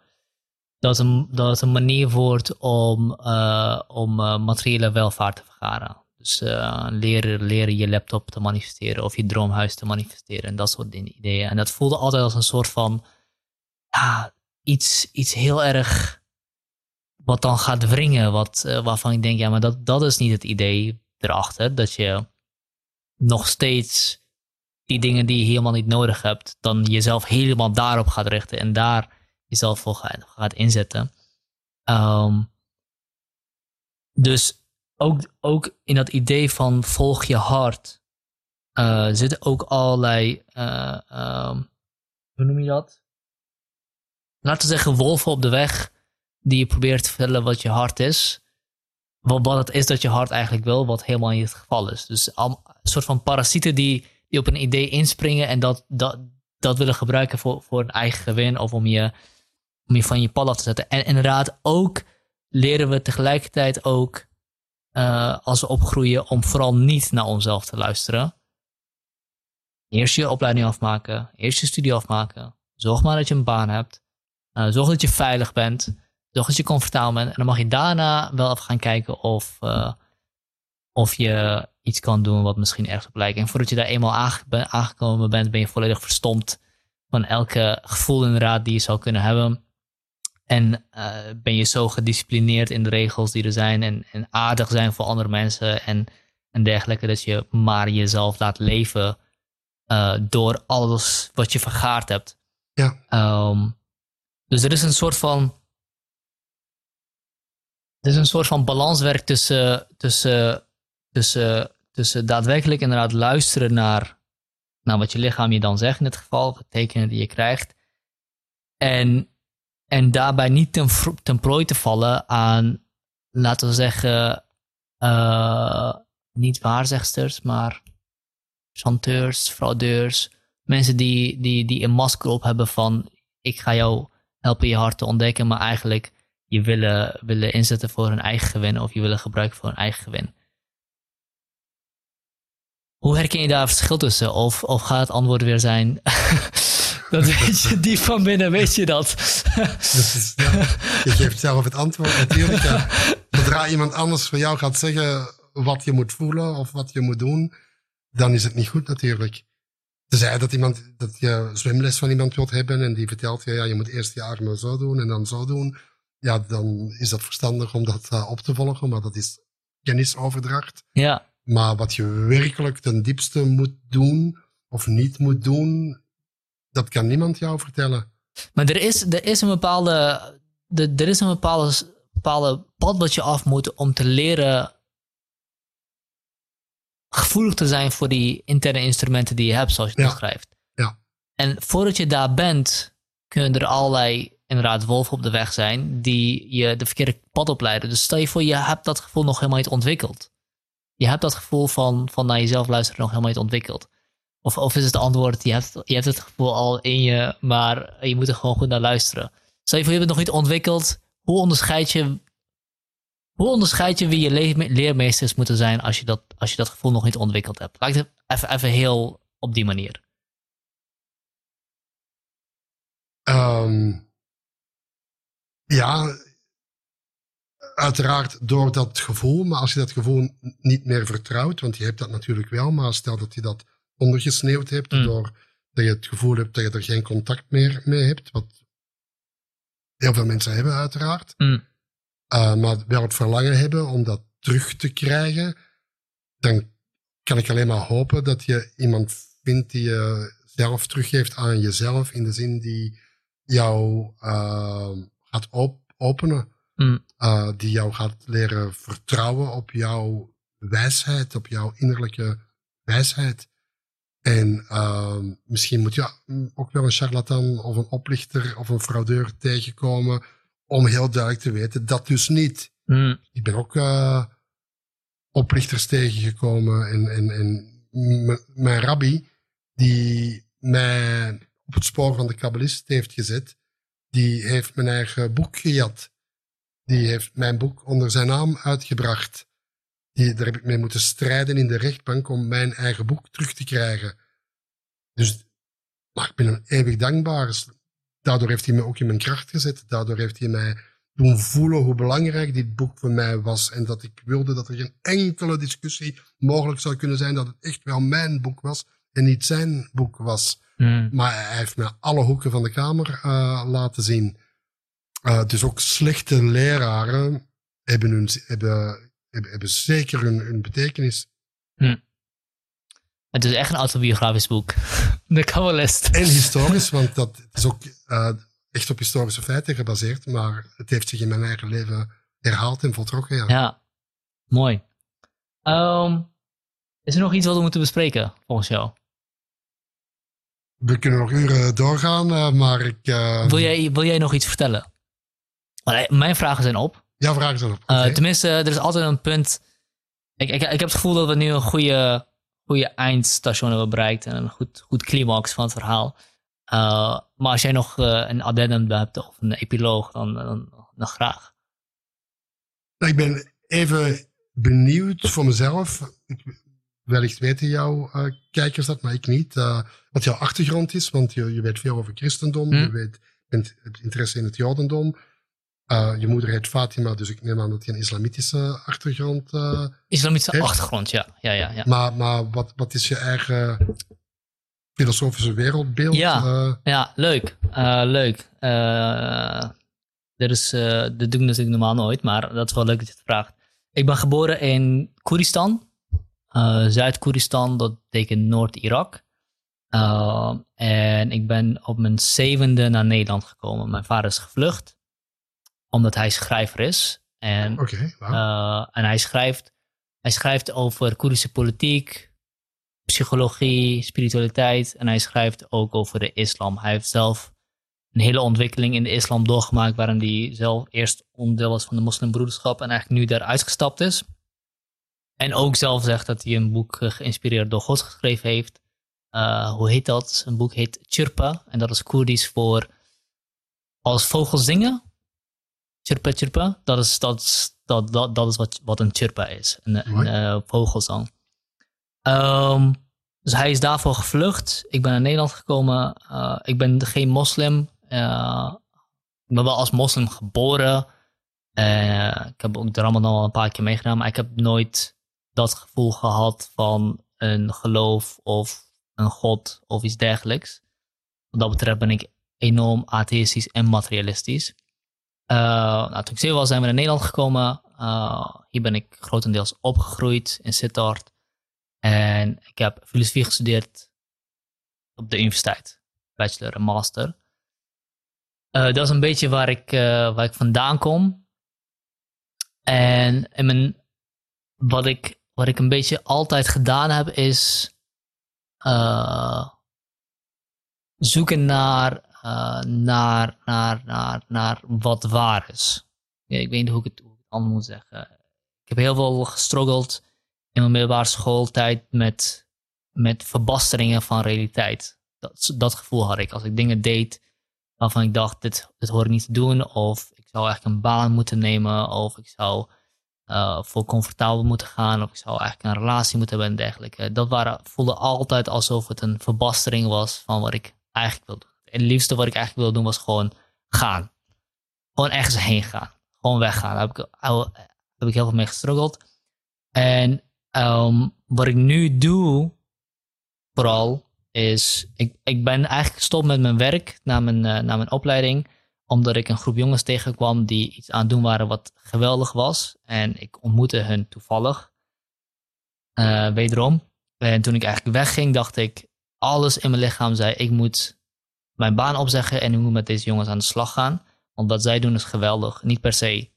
Speaker 1: dat een, dat het een manier wordt om, uh, om materiële welvaart te vergaren. Dus leren, leren je laptop te manifesteren of je droomhuis te manifesteren en dat soort ideeën. En dat voelde altijd als een soort van ja, iets, iets heel erg wat dan gaat wringen, wat, uh, waarvan ik denk, ja, maar dat, dat is niet het idee erachter. Dat je nog steeds die dingen die je helemaal niet nodig hebt, dan jezelf helemaal daarop gaat richten en daar jezelf voor gaat, gaat inzetten. Um, dus ook, ook in dat idee van volg je hart uh, zitten ook allerlei, uh, um, hoe noem je dat? Laten we zeggen, wolven op de weg die je probeert te vertellen wat je hart is. Wat, wat het is dat je hart eigenlijk wil, wat helemaal niet het geval is. Dus een soort van parasieten die, die op een idee inspringen en dat, dat, dat willen gebruiken voor, voor een eigen gewin of om je, om je van je pad af te zetten. En inderdaad ook leren we tegelijkertijd ook uh, als we opgroeien om vooral niet naar onszelf te luisteren. Eerst je opleiding afmaken, eerst je studie afmaken. Zorg maar dat je een baan hebt. Uh, zorg dat je veilig bent. Zorg dat je comfortabel bent. En dan mag je daarna wel even gaan kijken of, uh, of je iets kan doen wat misschien ergens op lijkt. En voordat je daar eenmaal aangekomen bent, ben je volledig verstomd van elke gevoel inderdaad die je zou kunnen hebben. En uh, ben je zo gedisciplineerd in de regels die er zijn en, en aardig zijn voor andere mensen en, en dergelijke, dat je maar jezelf laat leven uh, door alles wat je vergaard hebt.
Speaker 2: Ja.
Speaker 1: Um, dus er is een soort van is een soort van balanswerk tussen, tussen, tussen, tussen daadwerkelijk inderdaad luisteren naar, naar wat je lichaam je dan zegt in dit geval, tekenen die je krijgt. En, en daarbij niet ten, ten prooi te vallen aan, laten we zeggen, uh, niet waarzegsters, maar chanteurs, fraudeurs, mensen die, die, die een masker op hebben van ik ga jou helpen je hart te ontdekken, maar eigenlijk je willen, willen inzetten voor hun eigen gewin of je willen gebruiken voor hun eigen gewin. Hoe herken je daar verschil tussen? Of, of gaat het antwoord weer zijn, [laughs] dat weet je, die van binnen weet je dat.
Speaker 2: is, ja, je geeft zelf het antwoord natuurlijk. Zodra iemand anders voor jou gaat zeggen wat je moet voelen of wat je moet doen, dan is het niet goed natuurlijk. Tenzij dat, iemand, dat je zwemles van iemand wilt hebben en die vertelt je, ja, je moet eerst je armen zo doen en dan zo doen ja, dan is dat verstandig om dat uh, op te volgen, maar dat is kennisoverdracht.
Speaker 1: Ja.
Speaker 2: Maar wat je werkelijk ten diepste moet doen of niet moet doen, dat kan niemand jou vertellen.
Speaker 1: Maar er is, er is een bepaalde, er, er is een bepaalde, bepaalde pad wat je af moet om te leren gevoelig te zijn voor die interne instrumenten die je hebt, zoals je het schrijft.
Speaker 2: Ja.
Speaker 1: En voordat je daar bent, kunnen er allerlei inderdaad wolven op de weg zijn die je de verkeerde pad opleiden. Dus stel je voor, je hebt dat gevoel nog helemaal niet ontwikkeld. Je hebt dat gevoel van, van naar jezelf luisteren nog helemaal niet ontwikkeld. Of, of is het antwoord, je hebt, je hebt het gevoel al in je, maar je moet er gewoon goed naar luisteren. Stel je voor, je hebt het nog niet ontwikkeld. Hoe onderscheid je, hoe onderscheid je wie je leermeesters moeten zijn als je, dat, als je dat gevoel nog niet ontwikkeld hebt? Laat het even, even heel op die manier.
Speaker 2: Um, ja, uiteraard door dat gevoel. Maar als je dat gevoel niet meer vertrouwt, want je hebt dat natuurlijk wel, maar stel dat je dat ondergesneeuwd hebt, mm. door dat je het gevoel hebt dat je er geen contact meer mee hebt, wat heel veel mensen hebben uiteraard,
Speaker 1: mm.
Speaker 2: uh, maar wel het verlangen hebben om dat terug te krijgen, dan kan ik alleen maar hopen dat je iemand vindt die je zelf teruggeeft aan jezelf, in de zin die jou uh, gaat op, openen.
Speaker 1: Mm.
Speaker 2: Uh, die jou gaat leren vertrouwen op jouw wijsheid, op jouw innerlijke wijsheid. En uh, misschien moet je ook wel een charlatan of een oplichter of een fraudeur tegenkomen om heel duidelijk te weten dat dus niet.
Speaker 1: Mm.
Speaker 2: Ik ben ook uh, oplichters tegengekomen en, en, en mijn rabbi die mij op het spoor van de kabbalist heeft gezet, die heeft mijn eigen boek gejat. die heeft mijn boek onder zijn naam uitgebracht. Die, daar heb ik mee moeten strijden in de rechtbank om mijn eigen boek terug te krijgen. Dus maar ik ben hem eeuwig dankbaar. Daardoor heeft hij me ook in mijn kracht gezet. Daardoor heeft hij mij doen voelen hoe belangrijk dit boek voor mij was. En dat ik wilde dat er geen enkele discussie mogelijk zou kunnen zijn dat het echt wel mijn boek was en niet zijn boek was.
Speaker 1: Hmm.
Speaker 2: Maar hij heeft me alle hoeken van de kamer uh, laten zien. Uh, dus ook slechte leraren hebben, hun, hebben, hebben, hebben zeker hun, hun betekenis.
Speaker 1: Hmm. Het is echt een autobiografisch boek. [laughs] De Kabbalist.
Speaker 2: En historisch, want dat het is ook uh, echt op historische feiten gebaseerd. Maar het heeft zich in mijn eigen leven herhaald en voltrokken. Ja,
Speaker 1: ja. mooi. Um, is er nog iets wat we moeten bespreken, volgens jou?
Speaker 2: We kunnen nog uren doorgaan, uh, maar ik... Uh,
Speaker 1: wil, jij, wil jij nog iets vertellen? Mijn vragen zijn op.
Speaker 2: Ja, vragen zijn op. Okay.
Speaker 1: tenminste, er is altijd een punt... Ik, ik, ik heb het gevoel dat we nu een goede goede eindstation hebben bereikt en een goed, goed climax van het verhaal. Uh, maar als jij nog uh, een addendum hebt of een epiloog, dan, dan, dan graag.
Speaker 2: Ik ben even benieuwd voor mezelf. Ik, wellicht weten jouw uh, kijkers dat, maar ik niet. wat jouw achtergrond is, want je, je weet veel over christendom, je weet, bent het interesse in het jodendom. Uh, je moeder heet Fatima, dus ik neem aan dat je een islamitische achtergrond
Speaker 1: Islamitische
Speaker 2: heeft.
Speaker 1: achtergrond, ja. ja, ja, ja.
Speaker 2: Maar, maar wat, wat is je eigen filosofische wereldbeeld?
Speaker 1: Ja, ja leuk. leuk. dit, is, dit doe ik natuurlijk normaal nooit, maar dat is wel leuk dat je het vraagt. Ik ben geboren in Koeristan. Zuid-Koeristan, dat betekent Noord-Irak. en ik ben op mijn zevende naar Nederland gekomen. Mijn vader is gevlucht omdat hij schrijver is. En,
Speaker 2: okay, wow.
Speaker 1: uh, en hij, schrijft, hij schrijft over Koerdische politiek, psychologie, spiritualiteit. En hij schrijft ook over de islam. Hij heeft zelf een hele ontwikkeling in de islam doorgemaakt, waarin hij zelf eerst onderdeel was van de moslimbroederschap en eigenlijk nu daar uitgestapt is. En ook zelf zegt dat hij een boek geïnspireerd door God geschreven heeft. Uh, hoe heet dat? Een boek heet Chirpa. En dat is Koerdisch voor als vogels zingen. Chirpa chirpa, dat is, dat, dat, dat, dat is wat, wat een chirpa is, een, een
Speaker 2: Mooi.
Speaker 1: eh, vogelzang. Ehm, dus hij is daarvoor gevlucht. Ik ben naar Nederland gekomen. Eh, ik ben geen moslim. Eh, ik ben wel als moslim geboren. Eh, ik heb ook de Ramadan al een paar keer meegedaan, maar ik heb nooit dat gevoel gehad van een geloof of een god of iets dergelijks. Wat dat betreft ben ik enorm atheïstisch en materialistisch. Eh, nou, toen ik zeven was, zijn we naar Nederland gekomen. Eh, hier ben ik grotendeels opgegroeid in Sittard. En ik heb filosofie gestudeerd op de universiteit. Bachelor en master. Eh, dat is een beetje waar ik, waar ik vandaan kom. En in mijn, wat, ik, wat ik een beetje altijd gedaan heb, is eh, zoeken naar, eh, naar, naar, naar, naar wat waar is. Ik weet niet hoe ik het, anders moet zeggen. Ik heb heel veel gestruggeld in mijn middelbare schooltijd met, met verbasteringen van realiteit. Dat, dat gevoel had ik. Als ik dingen deed waarvan ik dacht, dit, dit hoor ik niet te doen. Of ik zou eigenlijk een baan moeten nemen. Of ik zou eh, voor comfortabel moeten gaan. Of ik zou eigenlijk een relatie moeten hebben en dergelijke. Dat waren, voelde altijd alsof het een verbastering was van wat ik eigenlijk wilde doen. En het liefste wat ik eigenlijk wilde doen was gewoon gaan. Gewoon ergens heen gaan. Gewoon weggaan. Daar heb ik, heb ik heel veel mee gestruggeld. En ehm, wat ik nu doe, vooral, is... Ik, ik ben eigenlijk gestopt met mijn werk na mijn, eh, na mijn opleiding. Omdat ik een groep jongens tegenkwam die iets aan het doen waren wat geweldig was. En ik ontmoette hun toevallig. eh, wederom. En toen ik eigenlijk wegging, dacht ik... Alles in mijn lichaam zei, ik moet mijn baan opzeggen en ik moet met deze jongens aan de slag gaan. Want wat zij doen is geweldig. Niet per se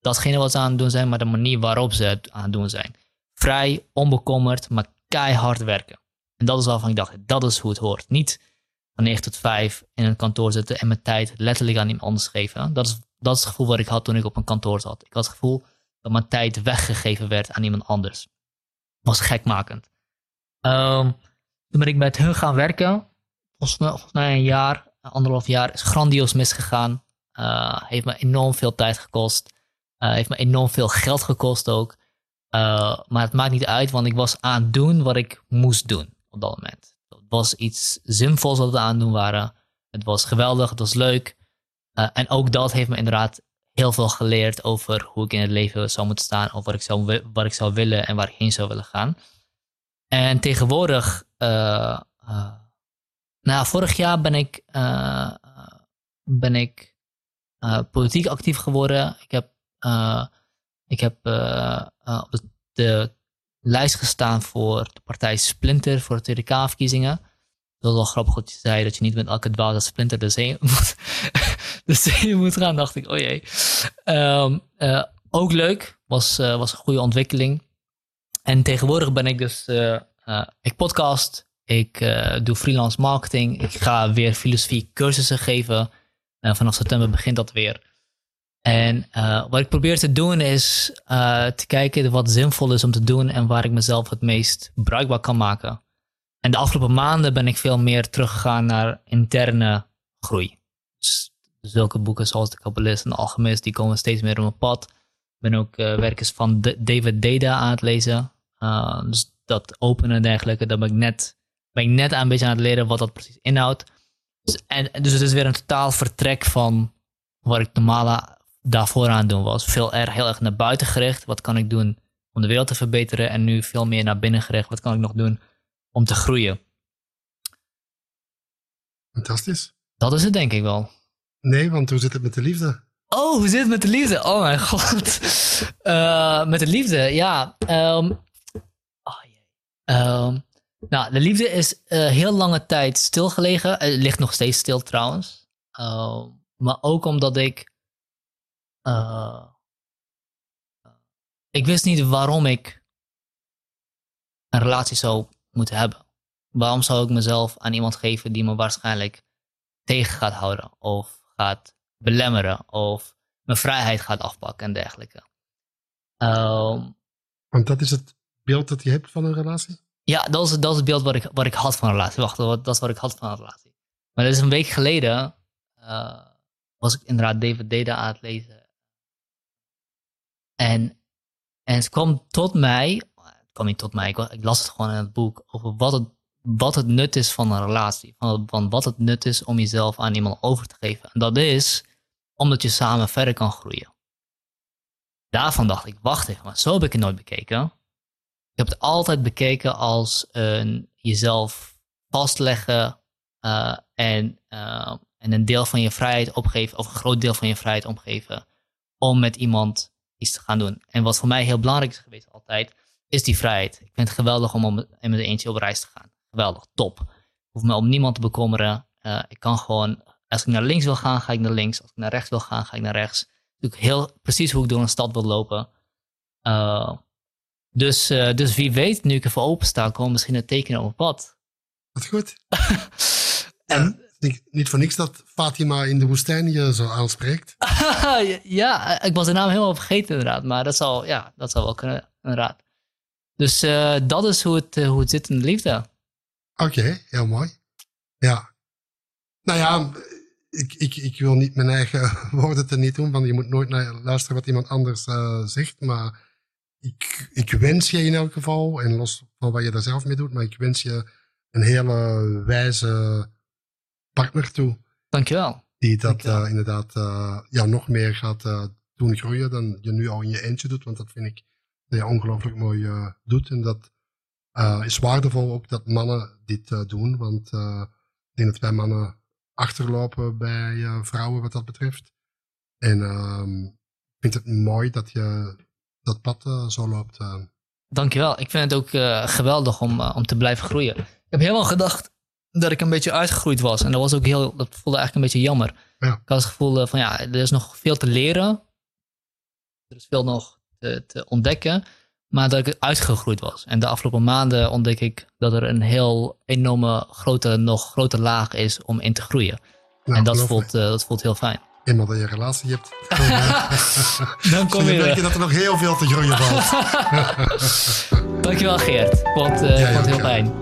Speaker 1: datgene wat ze aan het doen zijn, maar de manier waarop ze het aan het doen zijn. Vrij, onbekommerd, maar keihard werken. En dat is waarvan ik dacht, dat is hoe het hoort. Niet van 9 tot 5 in een kantoor zitten en mijn tijd letterlijk aan iemand anders geven. Dat is, dat is het gevoel wat ik had toen ik op een kantoor zat. Ik had het gevoel dat mijn tijd weggegeven werd aan iemand anders. was gekmakend. Ehm, toen ben ik met hun gaan werken. Volgens mij, een jaar, anderhalf jaar, is grandioos misgegaan. Eh, heeft me enorm veel tijd gekost. heeft me enorm veel geld gekost ook. maar het maakt niet uit, want ik was aan het doen wat ik moest doen op dat moment. Was iets zinvols wat we aan het doen waren. Het was geweldig, het was leuk. en ook dat heeft me inderdaad heel veel geleerd over hoe ik in het leven zou moeten staan, of wat ik zou, wat ik zou willen en waar ik heen zou willen gaan. En tegenwoordig, uh, vorig jaar ben ik, ben ik politiek actief geworden. Ik heb, ik heb op de, de, lijst gestaan voor de partij Splinter voor de Tweede K-verkiezingen. Dat was wel grappig dat je zei dat je niet met elke dwaze splinter de zee [laughs] moet, de zee moet gaan. dacht ik, oh jee. Um, ook leuk, was, was een goede ontwikkeling. En tegenwoordig ben ik dus, uh, ik podcast, ik doe freelance marketing, ik ga weer filosofie cursussen geven. vanaf september begint dat weer. En wat ik probeer te doen is te kijken wat zinvol is om te doen en waar ik mezelf het meest bruikbaar kan maken. En de afgelopen maanden ben ik veel meer teruggegaan naar interne groei. Dus zulke boeken zoals De Kabbalist en De Alchemist, die komen steeds meer op mijn pad. Ik ben ook uh, werkers van David Deda aan het lezen. Dus dat openen en dergelijke, daar ben ik net, ben ik net een beetje aan het leren wat dat precies inhoudt. Dus, en, dus het is weer een totaal vertrek van wat ik normaal daarvoor aan het doen was. Veel erg, heel erg naar buiten gericht. Wat kan ik doen om de wereld te verbeteren? En nu veel meer naar binnen gericht. Wat kan ik nog doen om te groeien?
Speaker 2: Fantastisch.
Speaker 1: Dat is het denk ik wel.
Speaker 2: Nee, want hoe zit het met de liefde?
Speaker 1: Oh, hoe zit het met de liefde? Oh mijn [laughs] god. Uh, met de liefde, ja. Um, oh, um, nou, de liefde is uh, heel lange tijd stilgelegen. Het ligt nog steeds stil trouwens. Uh, maar ook omdat ik. Uh, ik wist niet waarom ik een relatie zou moeten hebben. Waarom zou ik mezelf aan iemand geven die me waarschijnlijk tegen gaat houden of gaat belemmeren of mijn vrijheid gaat afpakken en dergelijke. Um,
Speaker 2: Want dat is het beeld dat je hebt van een relatie?
Speaker 1: Ja, dat is, dat is het beeld wat ik, wat ik had van een relatie. Wacht, dat is wat ik had van een relatie. Maar dat is een week geleden, uh, was ik inderdaad David Deda aan het lezen. En, en het kwam tot mij, het kwam niet tot mij, ik, las het gewoon in het boek, over wat het wat het nut is van een relatie. Van, van wat het nut is om jezelf aan iemand over te geven. En dat is omdat je samen verder kan groeien. Daarvan dacht ik, wacht even, maar zo heb ik het nooit bekeken. Ik heb het altijd bekeken als een jezelf vastleggen uh, en, uh, en een deel van je vrijheid opgeven, of een groot deel van je vrijheid opgeven, om met iemand iets te gaan doen. En wat voor mij heel belangrijk is geweest altijd, is die vrijheid. Ik vind het geweldig om met een eentje op reis te gaan geweldig, top. Ik hoef me om niemand te bekommeren. Uh, ik kan gewoon, als ik naar links wil gaan, ga ik naar links. Als ik naar rechts wil gaan, ga ik naar rechts. Doe ik heel precies hoe ik door een stad wil lopen. Uh, dus, uh, dus wie weet, nu ik ervoor open sta, komen misschien een teken op mijn pad.
Speaker 2: Wat goed. [laughs] en niet, niet voor niks dat Fatima in de woestijn je zo aanspreekt. [laughs]
Speaker 1: ja, ik was de naam helemaal vergeten inderdaad. Maar dat zal, ja, dat zal wel kunnen, inderdaad. Dus uh, dat is hoe het, uh, hoe het zit in de liefde.
Speaker 2: Oké, okay, heel mooi. Ja. Nou ja, ik, ik, ik wil niet mijn eigen [laughs] woorden te niet doen, want je moet nooit naar luisteren wat iemand anders uh, zegt. Maar ik, ik wens je in elk geval, en los van wat je daar zelf mee doet, maar ik wens je een hele wijze partner toe.
Speaker 1: Dankjewel.
Speaker 2: Die dat Dankjewel. Uh, inderdaad uh, ja, nog meer gaat doen groeien dan je nu al in je eentje doet. Want dat vind ik dat je ongelooflijk mooi doet. En dat uh, is waardevol ook dat mannen dit uh, doen, want uh, ik denk dat wij mannen achterlopen bij vrouwen wat dat betreft. En ehm, ik vind het mooi dat je dat pad zo loopt.
Speaker 1: Dankjewel. Ik vind het ook geweldig om, om te blijven groeien. Ik heb helemaal gedacht dat ik een beetje uitgegroeid was. En dat was ook heel, dat voelde eigenlijk een beetje jammer. Ja. Ik had het gevoel van ja, er is nog veel te leren. Er is veel nog te, te ontdekken maar dat ik uitgegroeid was. En de afgelopen maanden ontdek ik dat er een heel enorme grote, nog grote laag is om in te groeien. Nou, en dat voelt, uh, dat voelt heel fijn.
Speaker 2: Eenmaal dat je een relatie hebt, [laughs]
Speaker 1: dan kom je.
Speaker 2: denk je dat er nog heel veel te groeien valt. [laughs]
Speaker 1: Dankjewel Geert. Ik vond, uh, ja, vond het heel fijn.